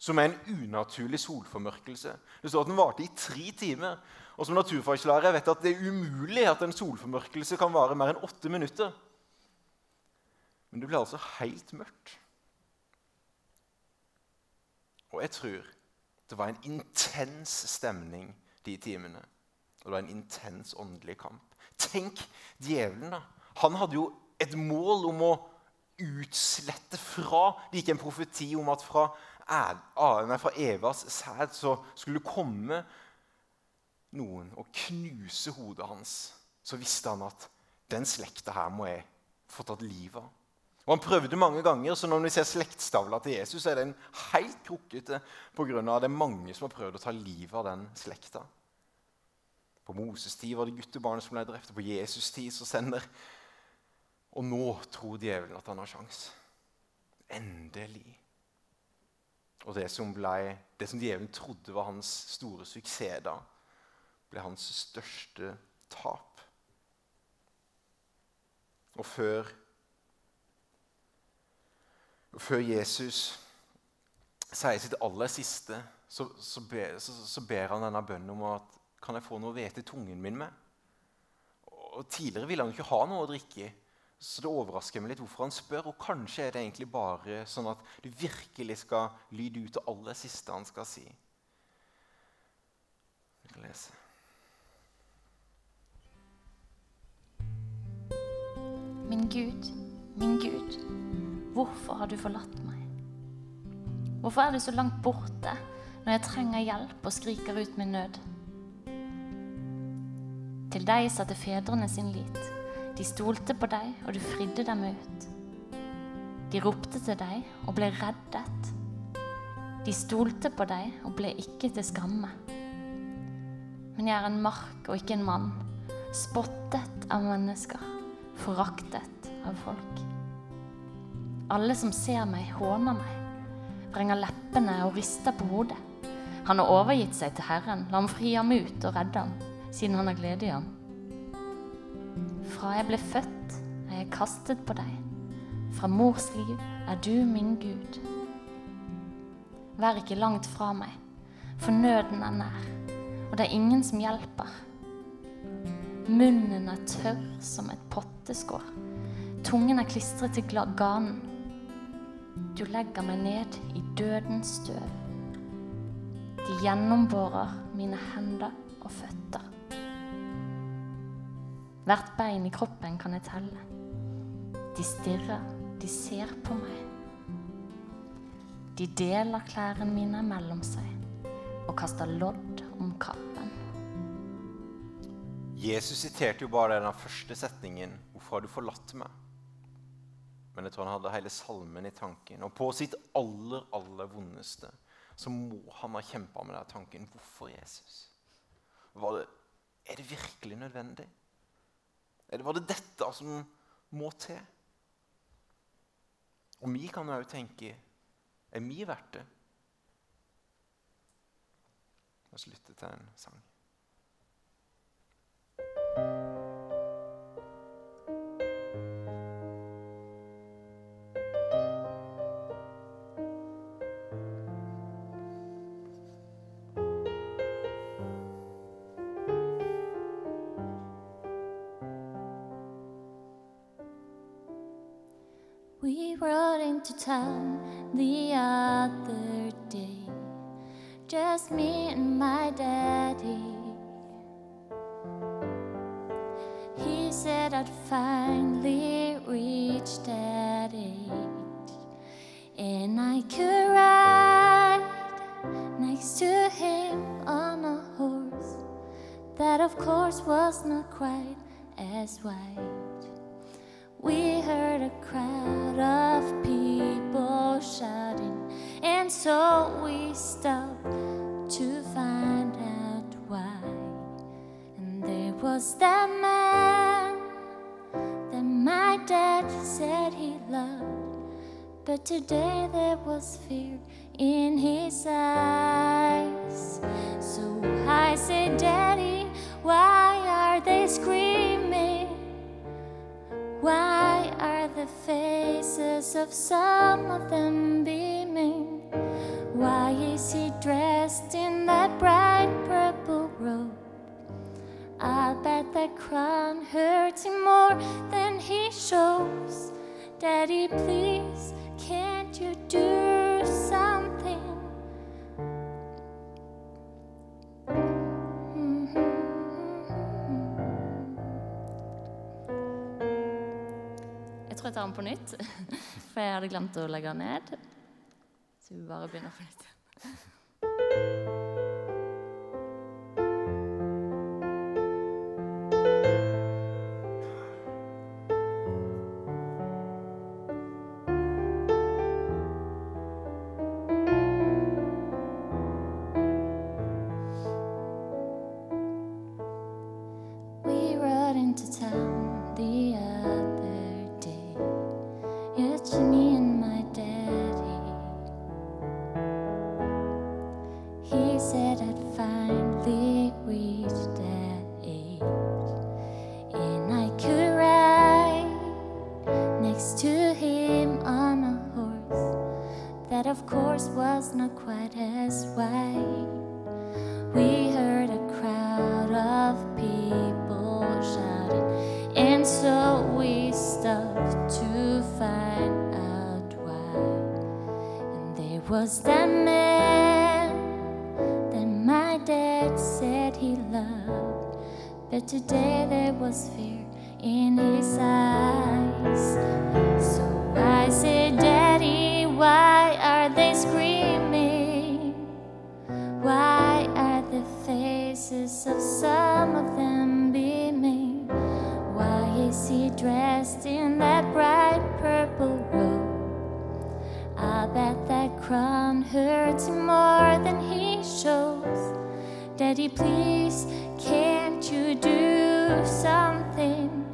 som er en unaturlig solformørkelse. Det står at den varte i tre timer. Og som naturfagslærer vet jeg at det er umulig at en solformørkelse kan vare mer enn åtte minutter. Men det ble altså helt mørkt. Og jeg tror det var en intens stemning de timene. Og det var en intens åndelig kamp. Tenk djevelen, da. Han hadde jo et mål om å utslette fra Det gikk en profeti om at fra, Evas sæd så skulle komme noen og knuse hodet hans. Så visste han at den slekta her må jeg få tatt livet av. Og Han prøvde mange ganger, så når vi ser slektstavla til Jesus, er den helt krukkete pga. det er mange som har prøvd å ta livet av den slekta. På Moses' tid var det guttebarn som ble drept, på Jesus' tid så sender Og nå tror djevelen at han har sjans. Endelig. Og det som, ble, det som djevelen trodde var hans store suksess da, ble hans største tap. Og før Før Jesus sier sitt aller siste, så, så, ber, så, så ber han denne bønnen om at kan jeg få noe hvete i tungen min med? Og Tidligere ville han ikke ha noe å drikke, så det overrasker meg litt hvorfor han spør. Og kanskje er det egentlig bare sånn at du virkelig skal lyde ut det aller siste han skal si. Jeg kan lese. Min Gud, min Gud, hvorfor har du forlatt meg? Hvorfor er du så langt borte når jeg trenger hjelp og skriker ut min nød? Til deg satte fedrene sin lit. De stolte på deg, og du fridde dem ut. De ropte til deg og ble reddet. De stolte på deg og ble ikke til skamme. Men jeg er en mark og ikke en mann, spottet av mennesker, foraktet av folk. Alle som ser meg, håner meg, vrenger leppene og rister på hodet. Han har overgitt seg til Herren, la ham fri ham ut og redde ham, siden han har glede i ham. Fra jeg ble født, er jeg kastet på deg. Fra mors liv er du min Gud. Vær ikke langt fra meg, for nøden er nær, og det er ingen som hjelper. Munnen er tørr som et potteskår. Tungen er klistret til ganen. Du legger meg ned i dødens støv. De gjennomborer mine hender og føtter. Hvert bein i kroppen kan jeg telle. De stirrer, de ser på meg. De deler klærne mine mellom seg og kaster lodd om kappen. Jesus siterte jo bare den første setningen 'Hvorfor har du forlatt meg?' Men jeg tror han hadde hele salmen i tanken. Og på sitt aller, aller vondeste så må han ha kjempa med den tanken. Hvorfor Jesus? Det, er det virkelig nødvendig? Eller var det dette som må til? Og vi kan jo tenke Er vi verdt det? La oss lytte til en sang. Town the other day. Just me and my daddy. He said I'd finally reached that age. And I could ride next to him on a horse that, of course, was not quite as white. We heard a crowd of people so we stopped to find out why. And there was that man that my dad said he loved, but today there was fear in his eyes. So I said, Daddy, why are they screaming? Why are the faces of some of them? Dressed in that bright purple robe? I'll bet that crown hurts him more than he shows. Daddy, please, can't you do something? Jeg tar den på nytt, for jeg hadde glemt å legge den ned. Så vi bare begynner på nytt. フフフ。Was that man that my dad said he loved, but today there was fear in his eyes. So I said, Daddy, why Daddy, please, can't you do something?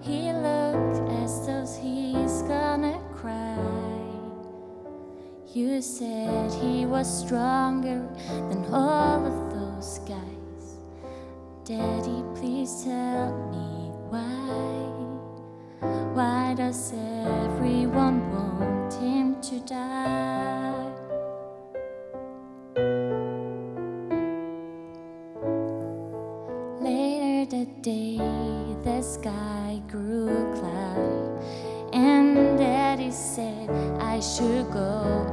He looked as though he's gonna cry. You said he was stronger than all of those guys. Daddy, please tell me why. Why does everyone want him to die? 是够。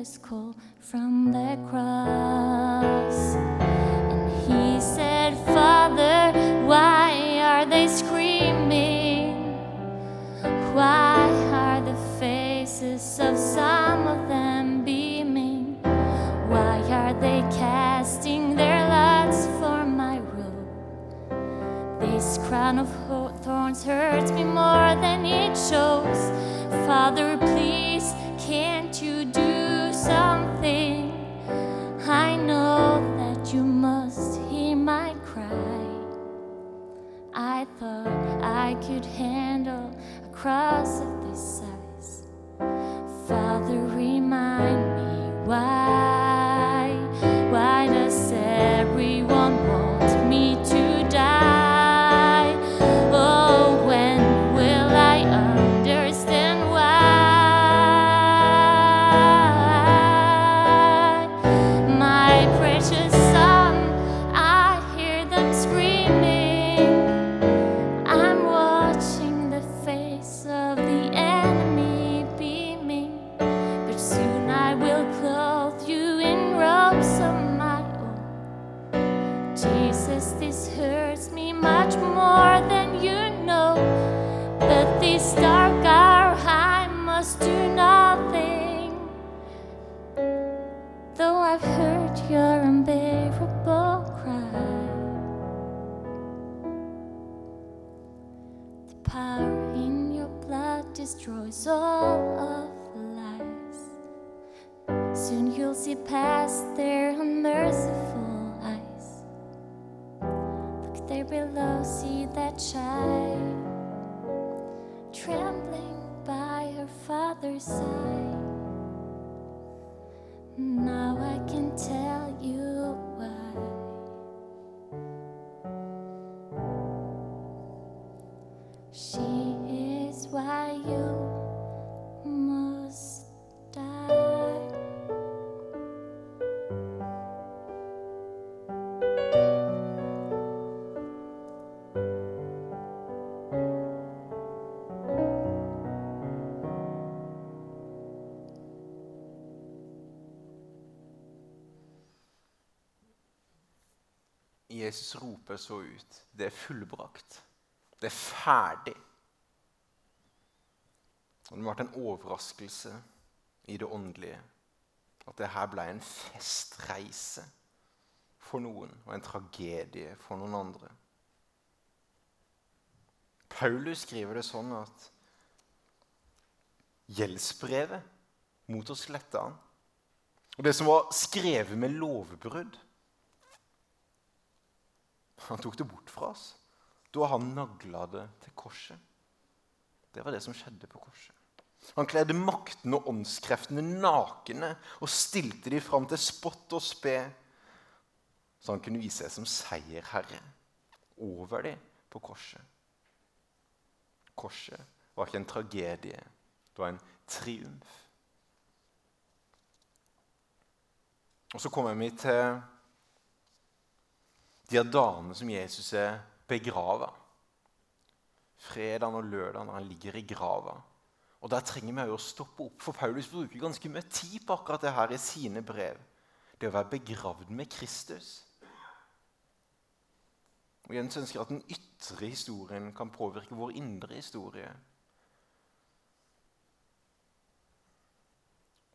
Heard a call from the cross. And he said, Father, why are they screaming? Why are the faces of some of them beaming? Why are they casting their lots for my robe? This crown of ho- thorns hurts me more than it shows. Father, I thought I could handle a cross of this size. Father, remind me why. Jesus roper så ut. Det er fullbrakt. Det er ferdig. Og det ha vært en overraskelse i det åndelige at det her ble en festreise for noen og en tragedie for noen andre. Paulus skriver det sånn at gjeldsbrevet mot oss letta han. Og det som var skrevet med lovbrudd Han tok det bort fra oss da han nagla det til korset. Det var det som skjedde på korset. Han kledde makten og åndskreftene nakne og stilte de fram til spott og spe, så han kunne vise seg som seierherre over dem på korset. Korset var ikke en tragedie, det var en triumf. Og så kommer vi til de er dagene som Jesus er begrava. Fredagen og lørdag når han ligger i grava. Og Der trenger vi å stoppe opp, for Paulus bruker ganske mye tid på akkurat det her i sine brev. Det å være begravd med Kristus. Og Jens ønsker at den ytre historien kan påvirke vår indre historie.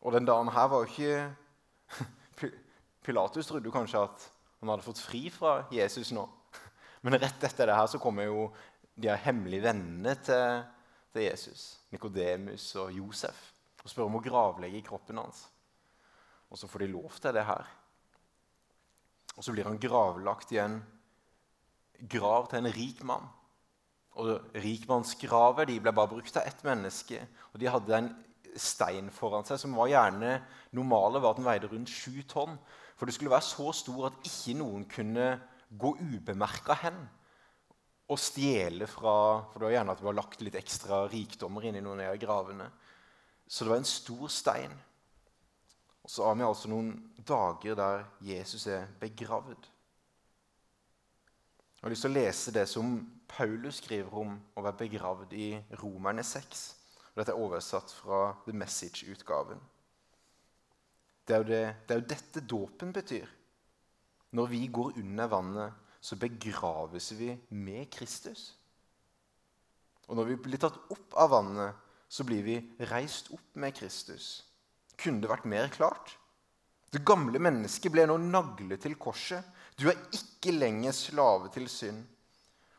Og den dagen her var jo ikke Pilatus trodde jo kanskje at han hadde fått fri fra Jesus nå. Men rett etter det her så kommer jo de her hemmelige vennene til, til Jesus, Nikodemus og Josef, og spør om å gravlegge kroppen hans. Og så får de lov til det her. Og så blir han gravlagt i en grav til en rik mann. Og Rikmannsgraver ble bare brukt av ett menneske. og De hadde en stein foran seg som var gjerne normale var at den veide rundt sju tonn. For det skulle være så stor at ikke noen kunne gå ubemerka hen og stjele fra For det var gjerne at det var lagt litt ekstra rikdommer inn i noen av gravene. Så det var en stor stein. Og så har vi altså noen dager der Jesus er begravd. Jeg har lyst til å lese det som Paulus skriver om å være begravd i Romerne 6. Dette er oversatt fra The Message-utgaven. Det, er det, det er jo dette dåpen betyr. Når vi går under vannet, så begraves vi med Kristus. Og når vi blir tatt opp av vannet, så blir vi reist opp med Kristus. Kunne det vært mer klart? Det gamle mennesket ble nå naglet til korset. Du er ikke lenger slave til synd.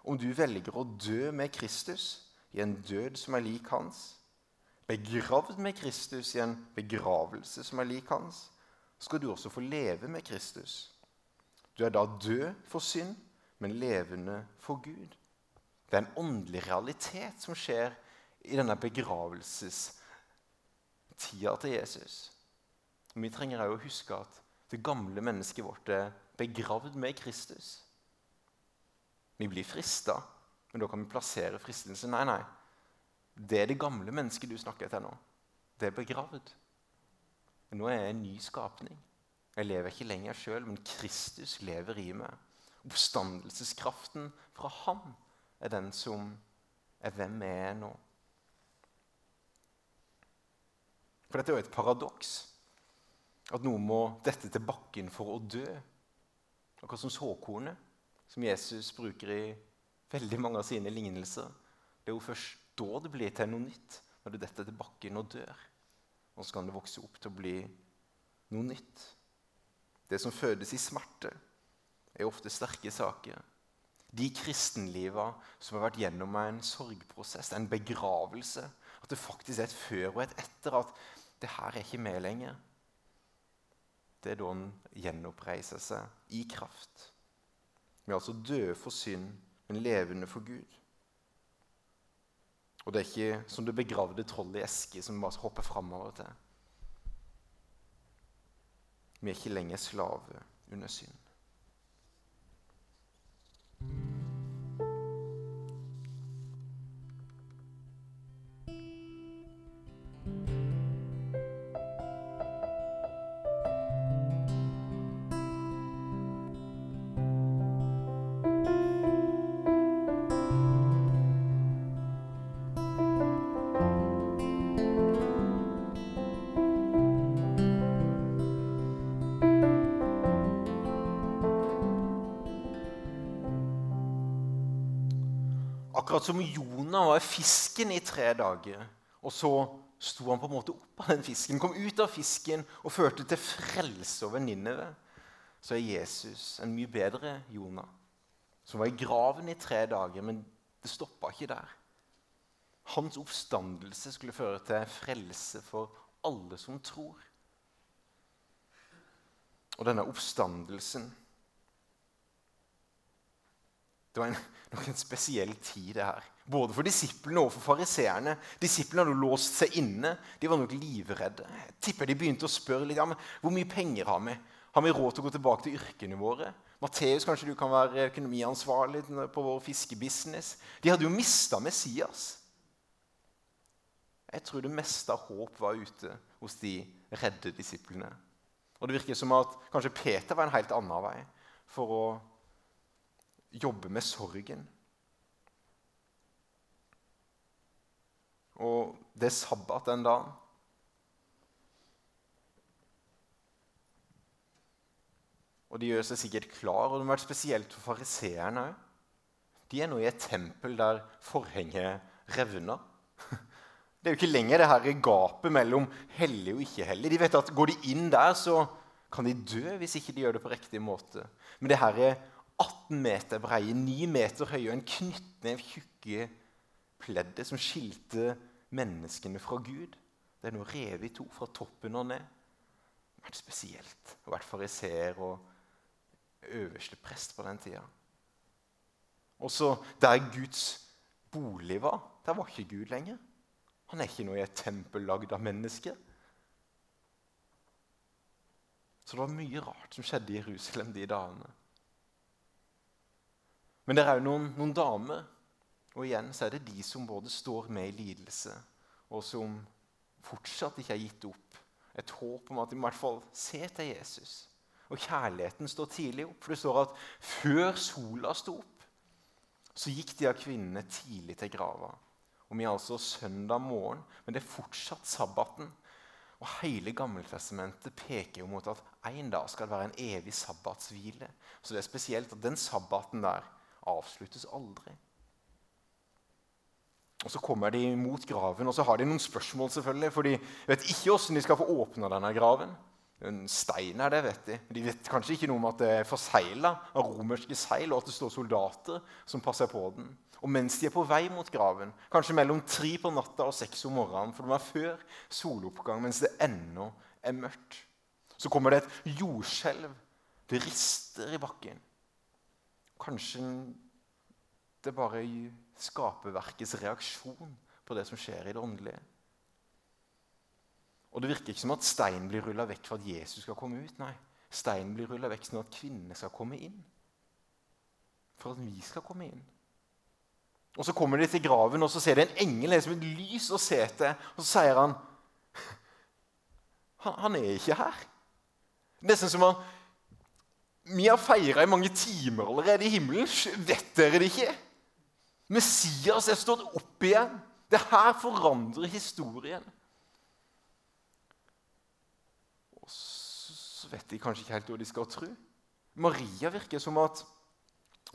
Om du velger å dø med Kristus i en død som er lik hans, begravd med Kristus i en begravelse som er lik hans, skal du også få leve med Kristus. Du er da død for synd, men levende for Gud. Det er en åndelig realitet som skjer i denne begravelsestida til Jesus. Vi trenger òg å huske at det gamle mennesket vårt er begravd med Kristus. Vi blir frista, men da kan vi plassere fristelsen. Nei, nei. Det er det gamle mennesket du snakker til nå. Det er begravd. Nå er jeg en ny skapning. Jeg lever ikke lenger sjøl, men Kristus lever i meg. Oppstandelseskraften fra Han er den som er hvem jeg er nå. For dette er jo et paradoks. At noen må dette til bakken for å dø. Akkurat som såkornet, som Jesus bruker i veldig mange av sine lignelser. Det er jo først da det blir til noe nytt, når det detter til bakken og dør. Og så kan det vokse opp til å bli noe nytt. Det som fødes i smerte, er ofte sterke saker. De kristenliva som har vært gjennom en sorgprosess, en begravelse. At det faktisk er et før og et etter. At det her er ikke med lenger. Det er da han gjenoppreiser seg i kraft. Vi er altså døde for synd, men levende for Gud. Og det er ikke som det begravde trollet i eske som bare hopper framover til. Vi er ikke lenger slave under synd. Akkurat som Jonah var fisken i tre dager. Og så sto han på en måte opp av den fisken, kom ut av fisken og førte til frelse over Ninive. Så er Jesus en mye bedre Jonah, som var i graven i tre dager. Men det stoppa ikke der. Hans oppstandelse skulle føre til frelse for alle som tror. Og denne oppstandelsen det var en, nok en spesiell tid, det her. Både for disiplene og for fariseerne. Disiplene hadde låst seg inne. De var nok livredde. Jeg tipper de begynte å spørre litt ja, men hvor mye penger har vi. Har vi råd til å gå tilbake til yrkene våre? Matteus, kanskje du kan være økonomiansvarlig på vår fiskebusiness? De hadde jo mista Messias. Jeg tror det meste av håp var ute hos de redde disiplene. Og det virker som at kanskje Peter var en helt annen vei for å jobbe med sorgen. Og det er sabbat den dagen. Og de gjør seg sikkert klar, og det har vært spesielt for fariseerne òg. De er nå i et tempel der forhenget revner. Det er jo ikke lenger det her gapet mellom hellig og ikke-hellig. De vet at Går de inn der, så kan de dø hvis ikke de gjør det på riktig måte. Men det her er 18 meter breie, 9 meter høye og en knyttnev tjukke pleddet som skilte menneskene fra Gud. Det er nå revet i to fra toppen og ned. Det har vært spesielt å være fariseer og øverste prest på den tida. Også der Guds bolig var, der var ikke Gud lenger. Han er ikke noe i et tempel lagd av mennesker. Så det var mye rart som skjedde i Jerusalem de dagene. Men det er òg noen, noen, damer, og igjen så er det de som både står med i lidelse, og som fortsatt ikke har gitt opp. Et håp om at de i hvert fall ser til Jesus. Og kjærligheten står tidlig opp. For det står at før sola sto opp, så gikk de av kvinnene tidlig til grava. Og vi er altså søndag morgen, men det er fortsatt sabbaten. Og Hele Gammeltestamentet peker jo mot at en dag skal det være en evig sabbatshvile. Så det er spesielt at den sabbaten der avsluttes aldri. Og Så kommer de mot graven, og så har de noen spørsmål. selvfølgelig, For de vet ikke hvordan de skal få åpna denne graven. En stein er det, vet de. De vet kanskje ikke noe om at det er forsegla av romerske seil, og at det står soldater som passer på den. Og mens de er på vei mot graven, kanskje mellom tre på natta og seks om morgenen, for det var før soloppgang, mens det ennå er mørkt, så kommer det et jordskjelv. Det rister i bakken. Kanskje det bare skaperverkets reaksjon på det som skjer i det åndelige. Og Det virker ikke som at steinen blir rulla vekk for at Jesus skal komme ut. Nei, steinen blir rulla vekk sånn at kvinnene skal komme inn. For at vi skal komme inn. Og Så kommer de til graven, og så ser de en engel som et lys å se til. Og så sier han Han, han er ikke her. Nesten som han Vi har feira i mange timer allerede i himmelen. Vet dere det ikke? Messias er stått opp igjen. Det her forandrer historien. Og så vet de kanskje ikke helt hva de skal tro. Maria virker som at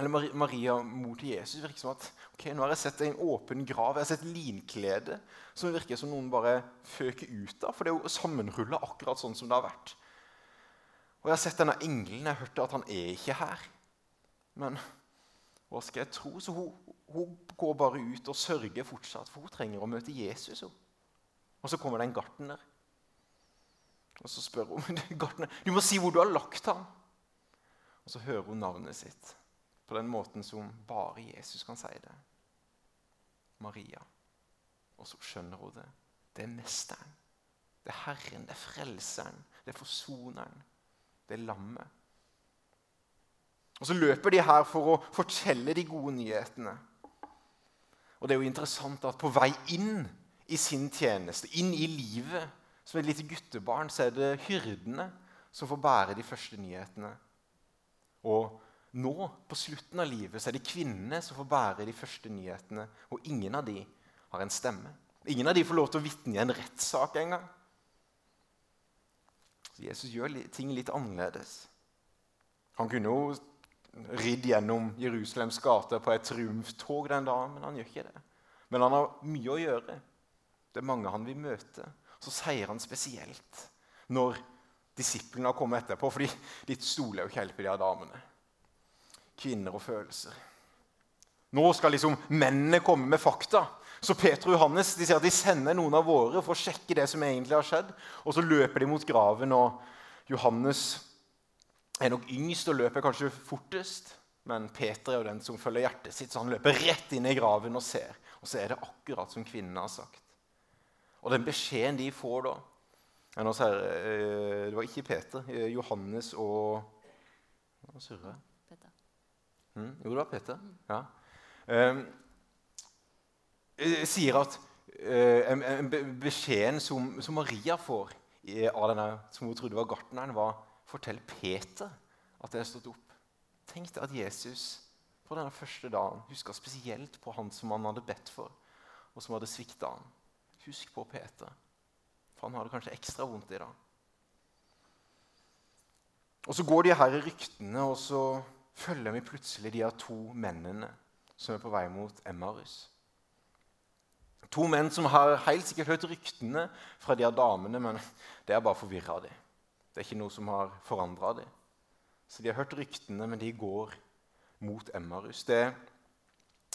eller Maria, mor til Jesus, virker som at ok, nå har jeg sett en åpen grav, jeg har sett linklede som virker som noen bare føker ut av. For det er jo sammenrulla akkurat sånn som det har vært. Og jeg har sett denne engelen. Jeg hørte at han er ikke her. Men hva skal jeg tro? Så hun, hun går bare ut og sørger fortsatt, for hun trenger å møte Jesus. Og så kommer det en gartner. Og så spør hun gartner, du må si hvor du har lagt ham. Og så hører hun navnet sitt på den måten som bare Jesus kan si det. Maria. Og så skjønner hun det. Det er mesteren. Det er Herren, det er frelseren, det er forsoneren. Det lammet. Og Så løper de her for å fortelle de gode nyhetene. Og det er jo interessant at på vei inn i sin tjeneste, inn i livet, som et lite guttebarn, så er det hyrdene som får bære de første nyhetene. Og nå, på slutten av livet, så er det kvinnene som får bære de første nyhetene. Og ingen av de har en stemme. Ingen av de får lov til å vitne i en rettssak engang. Jesus gjør ting litt annerledes. Han kunne jo ridd gjennom Jerusalems gater på et triumftog den dagen, men han gjør ikke det. Men han har mye å gjøre. Det er mange han vil møte. Så sier han spesielt når disiplene har kommet etterpå, fordi de stoler jo ikke helt på de her damene kvinner og følelser. Nå skal liksom mennene komme med fakta. Så Peter og Johannes de sier at de sender noen av våre for å sjekke det som egentlig har skjedd. Og så løper de mot graven, og Johannes er nok yngst og løper kanskje fortest. Men Peter er jo den som følger hjertet sitt, så han løper rett inn i graven og ser. Og så er det akkurat som kvinnene har sagt. Og den beskjeden de får da ja, her, eh, Det var ikke Peter. Eh, Johannes og Hva surrer jeg? Mm, jo, det var Peter. Ja. Um, sier at en beskjeden som, som, Maria får av denne som hun trodde var gartneren, var fortell Peter at det er stått opp. Tenk deg at Jesus på denne første dagen huska spesielt på han som han hadde bedt for, og som hadde svikta han. Husk på Peter, for han hadde kanskje ekstra vondt i dag. Og Så går de her ryktene, og så følger vi plutselig de her to mennene som er på vei mot Emmarus. To menn som har helt sikkert hørt ryktene fra de her damene, men det er bare forvirra dem. Det er ikke noe som har forandra dem. Så de har hørt ryktene, men de går mot Emmarus. Det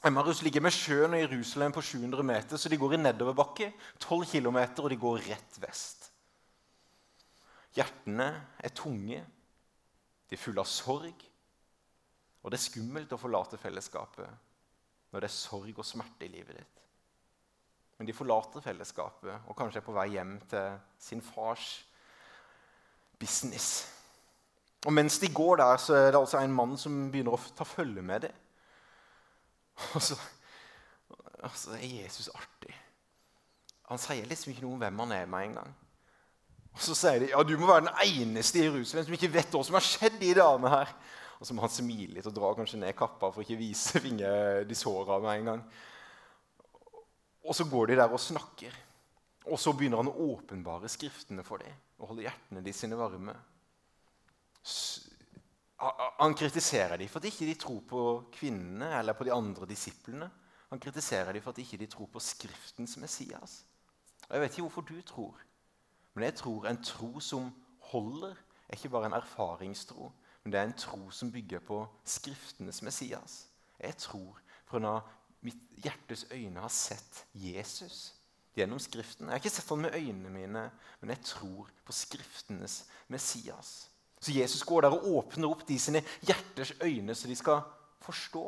Emmarus ligger med sjøen og Jerusalem på 700 meter, så de går i nedoverbakke 12 km, og de går rett vest. Hjertene er tunge, de er fulle av sorg. Og det er skummelt å forlate fellesskapet når det er sorg og smerte i livet ditt. Men de forlater fellesskapet og kanskje er på vei hjem til sin fars business. Og Mens de går der, så er det altså en mann som begynner å ta følge med dem. Og så, altså, er Jesus artig. Han sier liksom ikke noe om hvem han er med en gang. Og Så sier de ja, du må være den eneste i Jerusalem som ikke vet hva som har skjedd de dagene her. Og så må han smile litt og dra kanskje ned kappa for ikke vise finger de såra med en gang. Og så går de der og snakker. Og så begynner han å åpenbare skriftene for dem og holde hjertene de sine varme. Han kritiserer dem for at ikke de tror på kvinnene eller på de andre disiplene. Han kritiserer dem for at ikke de tror på Skriftens Messias. Og Jeg vet ikke hvorfor du tror, men jeg tror en tro som holder, er ikke bare en erfaringstro, men det er en tro som bygger på Skriftenes Messias. Jeg tror fra mitt hjertes øyne har sett Jesus gjennom Skriften. Jeg har ikke sett ham med øynene mine, men jeg tror på Skriftenes Messias. Så Jesus går der og åpner opp de sine hjerters øyne, så de skal forstå.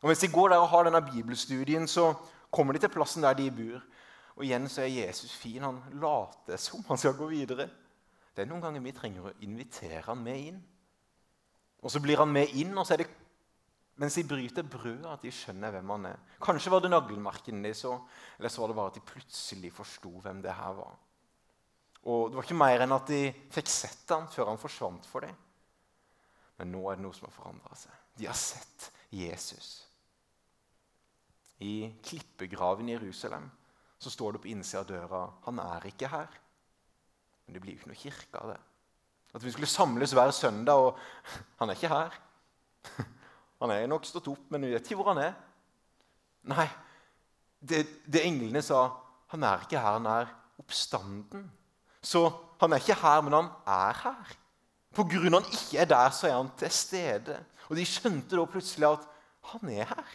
Og Mens de går der og har denne bibelstudien, så kommer de til plassen der de bor. Og igjen så er Jesus fin. Han later som han skal gå videre. Det er noen ganger vi trenger å invitere han med inn. Og så blir han med inn, og så er det mens de bryter brødet, at de skjønner hvem han er. Kanskje var det naglmerkene de så, eller så var det bare at de plutselig forsto hvem det her var. Og Det var ikke mer enn at de fikk sett han før han forsvant for dem. Men nå er det noe som har forandra seg. De har sett Jesus. I klippegraven i Jerusalem så står det på innsida av døra han er ikke her. Men det blir jo ikke noe kirke av det. At vi skulle samles hver søndag, og han er ikke her. Han er nok stått opp, men vi vet ikke hvor han er. Nei, det, det englene sa, han er ikke her, han er oppstanden. Så han er ikke her, men han er her. På grunn av han ikke er der, så er han til stede. Og de skjønte da plutselig at han er her.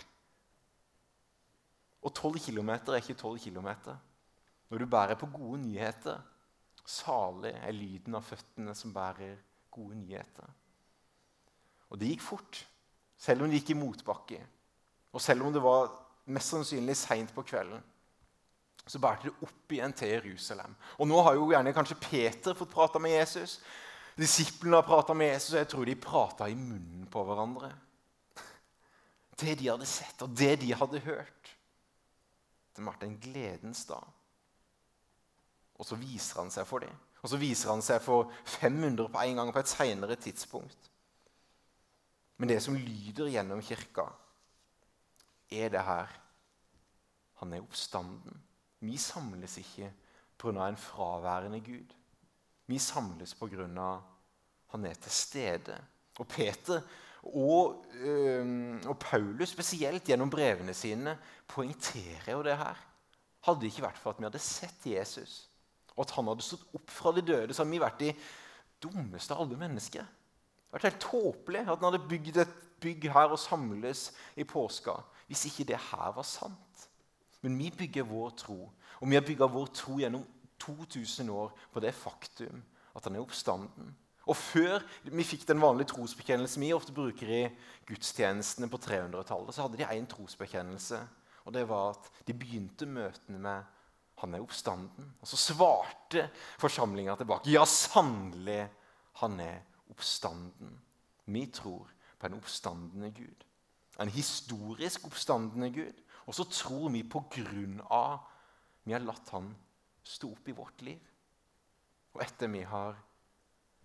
Og tolv kilometer er ikke tolv kilometer. Når du bærer på gode nyheter, salig er lyden av føttene som bærer gode nyheter. Og det gikk fort. Selv om det gikk i motbakke, og selv om det var mest sannsynlig seint på kvelden, så bærte det opp igjen til Jerusalem. Og nå har jo gjerne kanskje Peter fått prata med Jesus. Disiplene har prata med Jesus, og jeg tror de prata i munnen på hverandre. Det de hadde sett, og det de hadde hørt. Det ble en gledens dag. Og så viser han seg for dem. Og så viser han seg for 500 på en gang på et seinere tidspunkt. Men det som lyder gjennom kirka, er det her Han er oppstanden. Vi samles ikke pga. en fraværende Gud. Vi samles pga. han er til stede. Og Peter og, øh, og, Paulus, spesielt gjennom brevene sine, poengterer jo det her. Hadde det ikke vært for at vi hadde sett Jesus, og at han hadde stått opp fra de døde, så hadde vi vært de dummeste av alle mennesker. Det hadde vært helt tåpelig at en hadde bygd et bygg her og samles i påska hvis ikke det her var sant. Men vi bygger vår tro, og vi har bygga vår tro gjennom 2000 år på det faktum at han er oppstanden. Og Før vi fikk den vanlige trosbekjennelsen vi ofte bruker i gudstjenestene på 300-tallet, så hadde de én trosbekjennelse. og det var at De begynte møtene med 'Han er oppstanden'. Og så svarte forsamlinga tilbake 'Ja, sannelig, han er oppstanden. Vi tror på en oppstandende Gud. En historisk oppstandende Gud. Og så tror vi på grunn av vi har latt han stå opp i vårt liv. Og etter vi har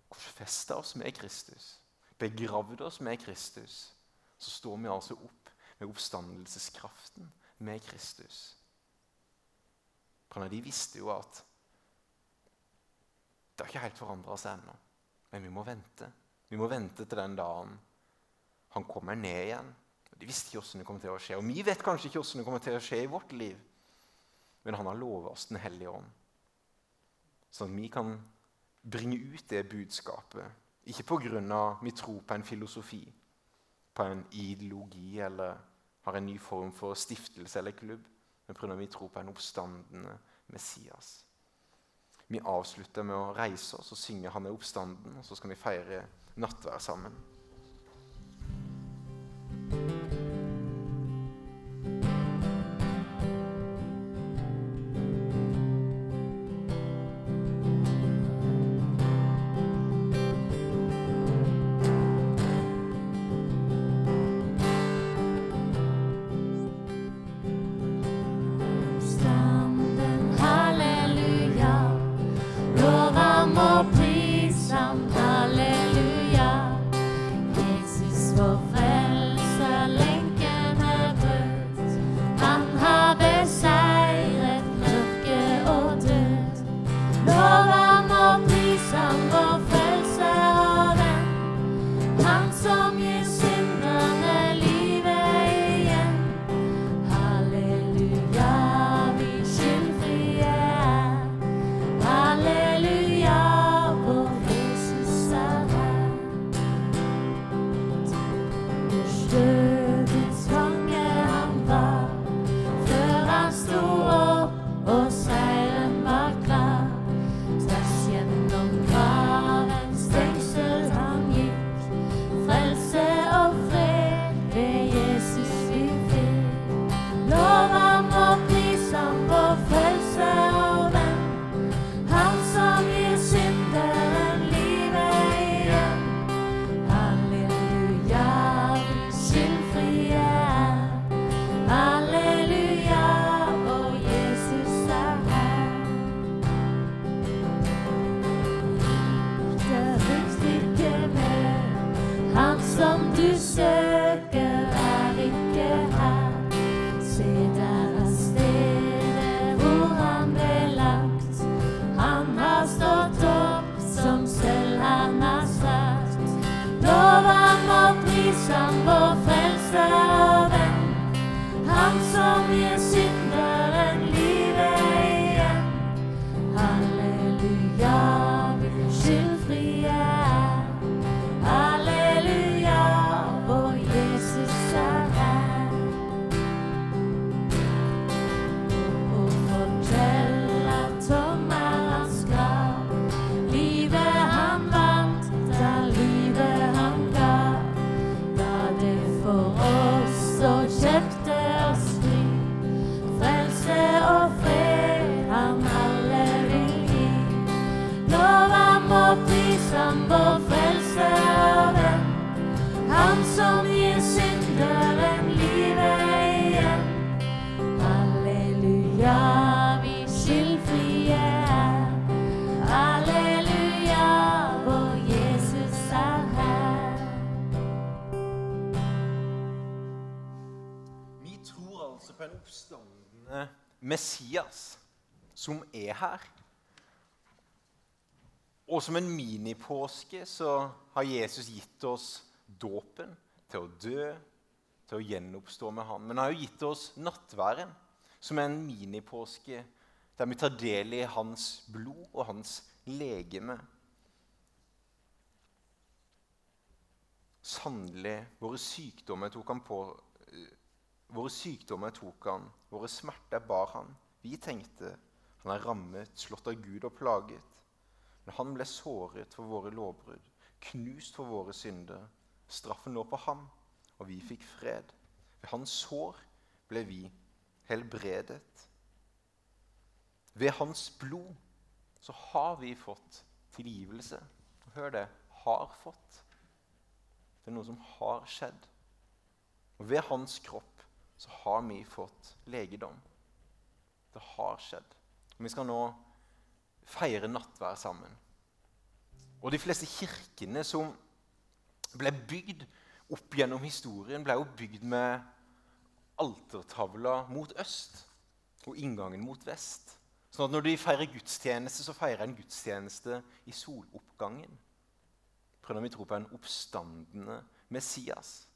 korsfesta oss med Kristus, begravd oss med Kristus, så står vi altså opp med oppstandelseskraften med Kristus. De visste jo at det har ikke helt forandra seg ennå. Men vi må vente. Vi må vente til den dagen han kommer ned igjen. De visste ikke hvordan det kommer til å skje. Og vi vet kanskje ikke hvordan det kommer til å skje i vårt liv. Men han har lovet oss Den hellige ånd. Sånn at vi kan bringe ut det budskapet. Ikke pga. vi tror på en filosofi, på en ideologi eller har en ny form for stiftelse eller klubb, men pga. vi tror på en oppstandende Messias. Vi avslutter med å reise oss og synge 'Han er oppstanden', og så skal vi feire nattvær sammen. Som en minipåske så har Jesus gitt oss dåpen til å dø, til å gjenoppstå med ham. Men han har jo gitt oss nattværen, som er en minipåske der vi tar del i hans blod og hans legeme. Sannelig, våre sykdommer tok han på Våre sykdommer tok han, våre smerter bar han. Vi tenkte han er rammet, slått av Gud og plaget. Men han ble såret for våre lovbrudd, knust for våre synder. Straffen lå på ham, og vi fikk fred. Ved hans sår ble vi helbredet. Ved hans blod så har vi fått tilgivelse. Hør det har fått. Det er noe som har skjedd. Og ved hans kropp så har vi fått legedom. Det har skjedd. Og Vi skal nå feire nattvær sammen. Og De fleste kirkene som ble bygd opp gjennom historien, ble jo bygd med altertavla mot øst og inngangen mot vest. Sånn at Når de feirer gudstjeneste, så feirer en gudstjeneste i soloppgangen. Prøver vi tror på en oppstandende Messias.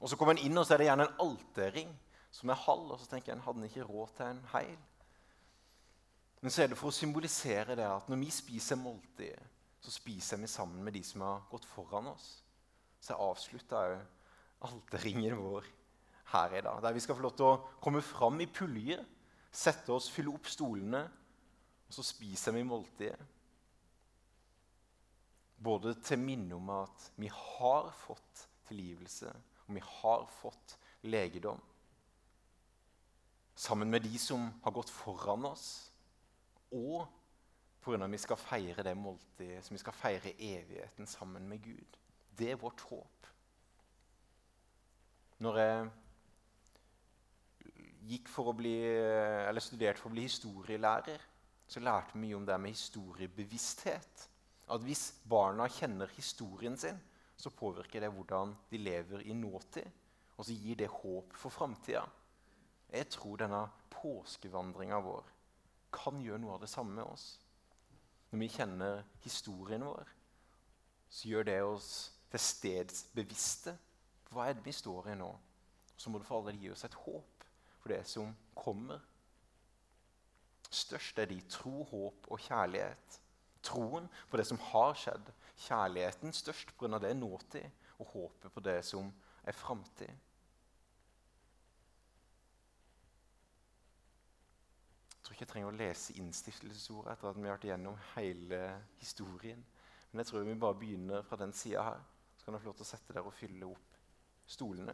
Og Så kommer en inn, og så er det gjerne en alterring som er halv. Og så tenker en, hadde en ikke råd til en heil? Men så er det for å symbolisere det at når vi spiser måltidet, så spiser vi sammen med de som har gått foran oss. Så jeg avslutta òg alterringen vår her i dag. Der vi skal få lov til å komme fram i puljer, sette oss, fylle opp stolene, og så spiser vi måltidet. Både til minne om at vi har fått tilgivelse, og vi har fått legedom. Sammen med de som har gått foran oss og pga. at vi skal feire det måltidet, som vi skal feire evigheten sammen med Gud. Det er vårt håp. Når jeg gikk for å bli, eller studerte for å bli historielærer, så lærte vi mye om det med historiebevissthet. At hvis barna kjenner historien sin, så påvirker det hvordan de lever i nåtid. Og så gir det håp for framtida. Jeg tror denne påskevandringa vår kan gjøre noe av det samme med oss. Når vi kjenner historien vår, så gjør det oss til stedsbevisste. Hva er det vi står i nå? Så må det for alle gi oss et håp for det som kommer. Størst er de tro, håp og kjærlighet. Troen på det som har skjedd. Kjærligheten størst pga. det nåtid, og håpet på det som er framtid. Tror ikke jeg trenger å lese innstiftelsesordet etter at vi har vært igjennom hele historien. Men jeg tror vi bare begynner fra den sida her. Så kan dere få lov til å sette dere og fylle opp stolene.